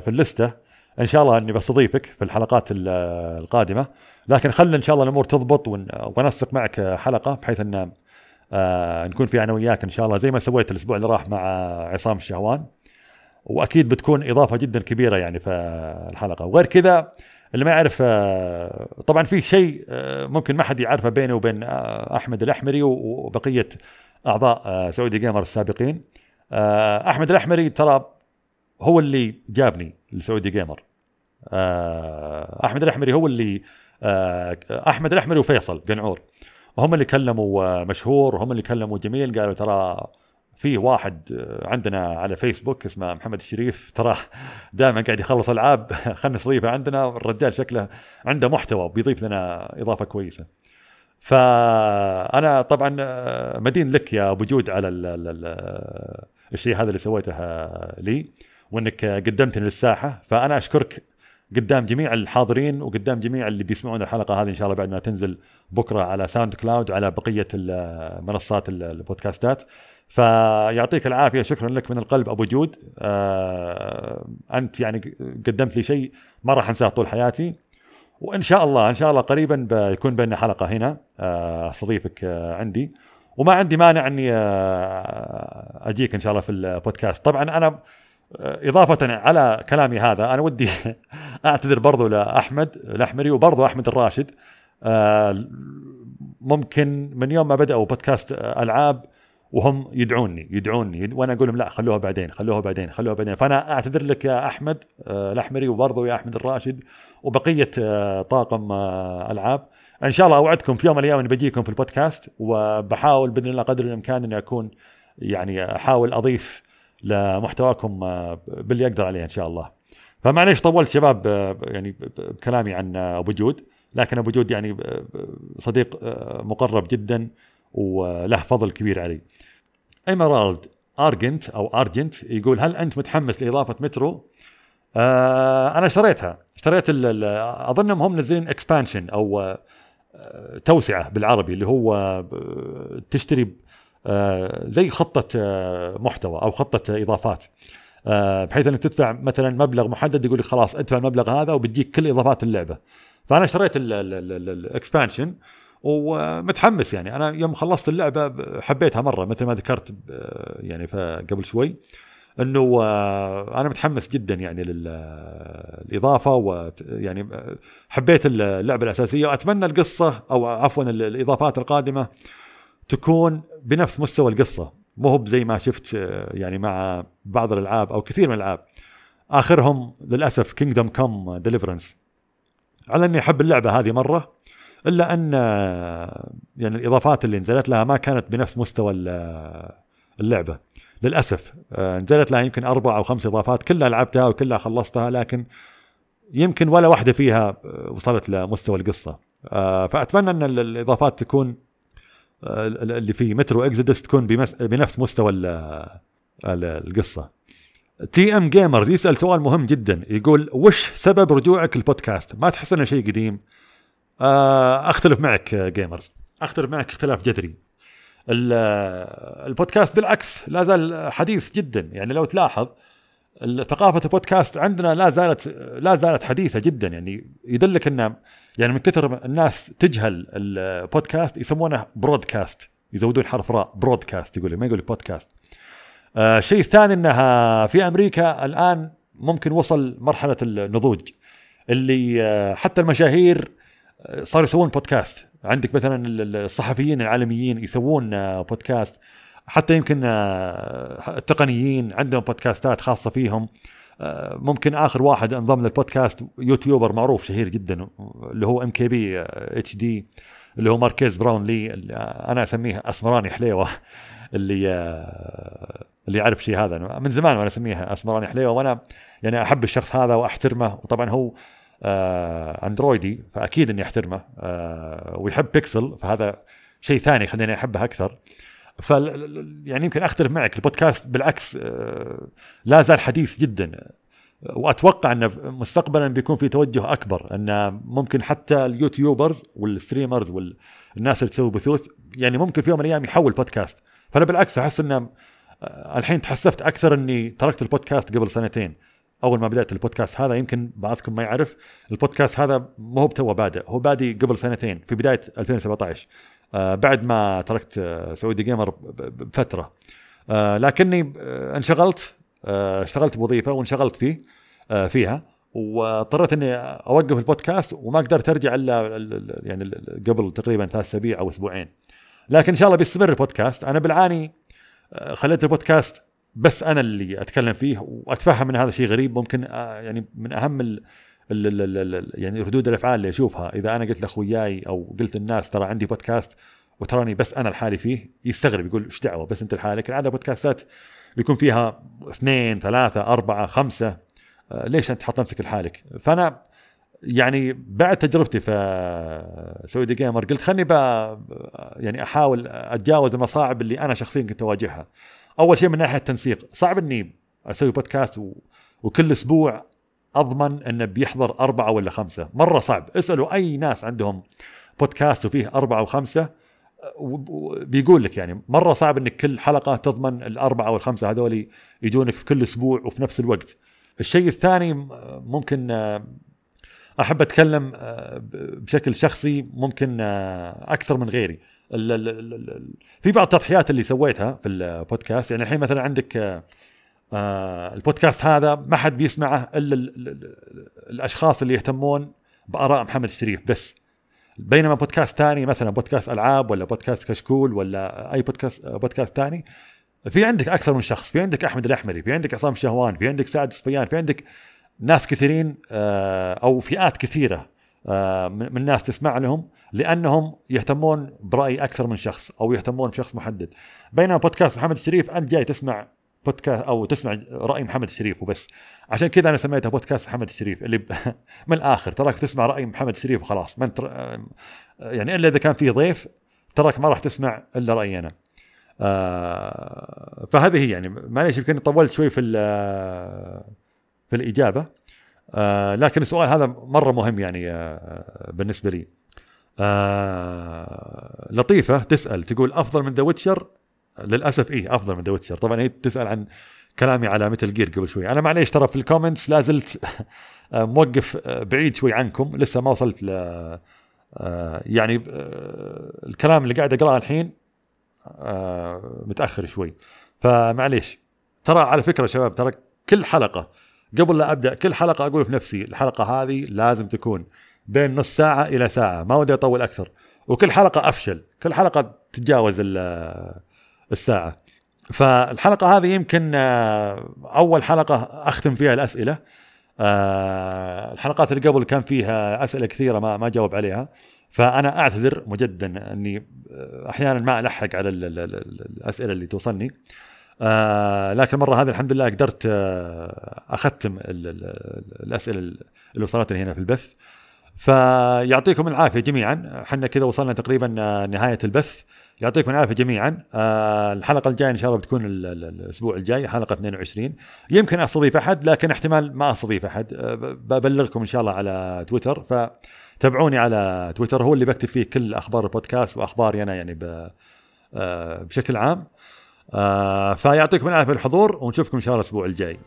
في اللستة. إن شاء الله إني بستضيفك في الحلقات القادمة. لكن خلنا إن شاء الله الأمور تضبط وننسق معك حلقة بحيث إن آه، نكون في أنا وياك إن شاء الله. زي ما سويت الأسبوع اللي راح مع عصام الشهوان. وأكيد بتكون إضافة جدا كبيرة يعني في الحلقة. وغير كذا اللي ما يعرف آه، طبعا في شيء آه، ممكن ما حد يعرفه بيني وبين آه، أحمد الأحمري وبقية أعضاء سعودي جيمر السابقين. أحمد الأحمري ترى هو اللي جابني لسعودي جيمر. أحمد الأحمري هو اللي أحمد الأحمري وفيصل قنعور هم اللي كلموا مشهور هم اللي كلموا جميل قالوا ترى في واحد آه، عندنا على فيسبوك اسمه محمد الشريف. تراه دائما قاعد يخلص ألعاب. خلنا نستضيفه عندنا. الرجال شكله عنده محتوى بيضيف لنا إضافة كويسة. فأنا طبعا آه، مدين لك يا أبو جود على ال الشيء هذا اللي سويته لي وإنك قدمتني للساحة. فأنا أشكرك قدام جميع الحاضرين وقدام جميع اللي بيسمعون الحلقة هذه إن شاء الله بعد ما تنزل بكرة على ساوند كلاود وعلى بقية منصات البودكاستات. فيعطيك العافية. شكرا لك من القلب أبو جود. آه أنت يعني قدمت لي شيء ما راح أنساه طول حياتي. وإن شاء الله إن شاء الله قريبا بيكون بيننا حلقة هنا. آه، استضيفك آه عندي. وما عندي مانع أني آه أجيك إن شاء الله في البودكاست. طبعا أنا آه، إضافة على كلامي هذا أنا ودي أعتذر برضو لأحمد الأحمري وبرضو أحمد الراشد. آه، ممكن من يوم ما بدأوا بودكاست ألعاب وهم يدعوني يدعوني وأنا أقول لهم لا خلوها بعدين خلوها بعدين خلوها بعدين. فأنا أعتذر لك يا أحمد آه، الأحمري وبرضه يا أحمد الراشد وبقية آه، طاقم آه، ألعاب. إن شاء الله أوعدكم في يوم من الأيام إني بجيكم في البودكاست وبحاول بإذن الله قدر الإمكان إني أكون يعني أحاول أضيف لمحتواكم باللي أقدر عليه إن شاء الله. فمعليش طولت شباب يعني بكلامي عن أبو جود لكن أبو جود يعني صديق مقرب جدا وله فضل كبير علي. Emerald Argent أو Argent يقول هل أنت متحمس لإضافة مترو؟ آه أنا اشتريتها. اشتريت أظنهم هم منزلين expansion أو آه توسعة بالعربي اللي هو آه تشتري آه زي خطة آه محتوى أو خطة إضافات. آه بحيث إنك تدفع مثلا مبلغ محدد يقول لك خلاص ادفع المبلغ هذا وبتجيك كل إضافات اللعبة. فأنا اشتريت الاكسبانشن ومتحمس يعني. أنا يوم خلصت اللعبة حبيتها مرة مثل ما ذكرت يعني قبل شوي إنه آه، أنا متحمس جدا يعني للاضافه ويعني حبيت اللعبة الأساسية وأتمنى القصة أو عفوا الإضافات القادمة تكون بنفس مستوى القصة. مو هو زي ما شفت آه، يعني مع بعض الألعاب أو كثير من الألعاب. آخرهم للأسف Kingdom Come Deliverance على إني أحب اللعبة هذه مرة إلا أن آه، يعني الإضافات اللي نزلت لها ما كانت بنفس مستوى اللعبة. للأسف آه، نزلت لها يمكن أربع أو خمس إضافات كلها لعبتها وكلها خلصتها لكن يمكن ولا واحدة فيها وصلت لمستوى القصة. فأتمنى أن الإضافات تكون اللي في Metro Exodus تكون بنفس مستوى القصة. TM Gamers يسأل سؤال مهم جدا يقول وش سبب رجوعك البودكاست ما تحس إنه شيء قديم؟ آه، أختلف معك جيمرز. أختلف معك اختلاف جذري. البودكاست بالعكس لا زال حديث جدا. يعني لو تلاحظ ثقافة البودكاست عندنا لا زالت لا زالت حديثة جدا. يعني يدلك إن يعني من كثر الناس تجهل البودكاست يسمونه broadcast يزودون حرف راء broadcast يقول ما يقول بودكاست آه الشيء الثاني إنها في أمريكا الآن ممكن وصل مرحلة النضوج اللي آه حتى المشاهير آه، صاروا يسوون بودكاست عندك مثلا الصحفيين العالميين يسوون آه، بودكاست حتى يمكن آه، التقنيين عندهم بودكاستات خاصة فيهم. آه، ممكن آخر واحد انضم للبودكاست يوتيوبر معروف شهير جدا اللي هو ام كي بي اتش دي اللي هو ماركيز براون لي أنا أسميه أسمراني حليوة اللي آه، اللي يعرف شيء هذا. من زمان وأنا اسميه أسمراني حليوة وأنا يعني أحب الشخص هذا وأحترمه. وطبعا هو اندرويدي فأكيد إني أحترمه ويحب بيكسل فهذا شيء ثاني خليني أحبه أكثر. ف يعني يمكن أختلف معك البودكاست بالعكس آه، لا زال حديث جدا وأتوقع انه مستقبلا بيكون في توجه أكبر أن ممكن حتى ال YouTubers وال streamers والناس اللي تسوي بثوث يعني ممكن في يوم من الأيام يحول بودكاست. فأنا بالعكس أحس انه آه، الحين تحسفت أكثر إني تركت البودكاست قبل سنتين. أول ما بدأت البودكاست هذا يمكن بعضكم ما يعرف البودكاست هذا مو بتوه بادئ هو بادي قبل سنتين في بداية 2017 آه، بعد ما تركت آه، سعودي جيمر بفترة. آه، لكني انشغلت اشتغلت بوظيفة وانشغلت فيه فيها واضطريت إني أوقف البودكاست وما قدرت أرجع إلا يعني قبل تقريبا ثلاث أسابيع أو أسبوعين. لكن إن شاء الله بيستمر البودكاست. أنا بالعاني خليت البودكاست بس أنا اللي أتكلم فيه وأتفهم إن هذا شيء غريب. ممكن يعني من أهم يعني ردود الأفعال اللي أشوفها. إذا أنا قلت لأخوياي أو قلت للناس ترى عندي بودكاست وتراني بس أنا لحالي فيه يستغرب يقول إيش دعوة؟ بس أنت لحالك. العادة بودكاستات يكون فيها اثنين ثلاثة أربعة خمسة. آه، ليش أنت تحط نفسك لحالك؟ فأنا يعني بعد تجربتي في سعودي جيمر قلت خلني يعني أحاول أتجاوز المصاعب اللي أنا شخصيا كنت أواجهها. أول شيء من ناحية التنسيق، صعب إني أسوي بودكاست و... وكل أسبوع أضمن إنه بيحضر أربعة ولا خمسة. مرة صعب. اسألوا أي ناس عندهم بودكاست وفيه أربعة وخمسة بيقول لك يعني مرة صعب إنك كل حلقة تضمن الأربعة أو الخمسه هذول يجونك في كل أسبوع وفي نفس الوقت. الشيء الثاني ممكن أحب أتكلم بشكل شخصي ممكن أكثر من غيري. في بعض التضحيات اللي سويتها في البودكاست. يعني الحين مثلا عندك آه البودكاست هذا ما حد بيسمعه إلا الأشخاص اللي يهتمون بآراء محمد الشريف بس. بينما بودكاست ثاني مثلا بودكاست ألعاب ولا بودكاست كشكول ولا أي بودكاست بودكاست ثاني في عندك أكثر من شخص. في عندك أحمد الأحمري في عندك عصام شهوان في عندك سعد الصبيان في عندك ناس كثيرين آه أو فئات كثيرة آه من الناس تسمع لهم. لأنهم يهتمون برأي أكثر من شخص أو يهتمون بشخص محدد. بينما بودكاست محمد الشريف أنت جاي تسمع بودكاست أو تسمع رأي محمد الشريف وبس. عشان كذا أنا سميتها بودكاست محمد الشريف اللي. من الآخر. تراك تسمع رأي محمد الشريف وخلاص. ما انت يعني إلا إذا كان في ضيف تراك ما راح تسمع إلا رأيي أنا. آه فهذه هي يعني. معليش يمكن طولت شوي في في الإجابة. آه لكن السؤال هذا مرة مهم يعني آه بالنسبة لي. آه لطيفة تسأل تقول أفضل من The Witcher للأسف إيه أفضل من The Witcher طبعا هي تسأل عن كلامي على Metal Gear قبل شوي. أنا معليش ترى في ال comments لا زلت موقف بعيد شوي عنكم لسه ما وصلت ل يعني الكلام اللي قاعد أقرأه الحين متأخر شوي. فمعليش. ترى على فكرة شباب ترى كل حلقة قبل لا أبدأ كل حلقة أقول في نفسي الحلقة هذه لازم تكون بين نص ساعة إلى ساعة. ما ودي أطول أكثر. وكل حلقة أفشل. كل حلقة تتجاوز الساعة. فالحلقة هذه يمكن آه، أول حلقة أختم فيها الأسئلة. آه، الحلقات اللي قبل كان فيها أسئلة كثيرة ما ما جاوب عليها. فأنا أعتذر مجددا أني آه، أحيانا ما ألحق على الأسئلة اللي توصلني. لكن المره هذه الحمد لله قدرت أختم الأسئلة اللي وصلتني هنا في البث. فيعطيكم العافية جميعا. إحنا كذا وصلنا تقريبا آه، نهاية البث. يعطيكم العافية جميعا. آه الحلقة الجاية إن شاء الله بتكون الأسبوع الجاي حلقة 22 يمكن أستضيف أحد لكن احتمال ما أستضيف أحد. آه ببلغكم إن شاء الله على تويتر. فتابعوني على تويتر هو اللي بكتب فيه كل أخبار البودكاست وأخباري أنا يعني بشكل عام. فيعطيكم العافية الحضور ونشوفكم إن شاء الله الأسبوع الجاي.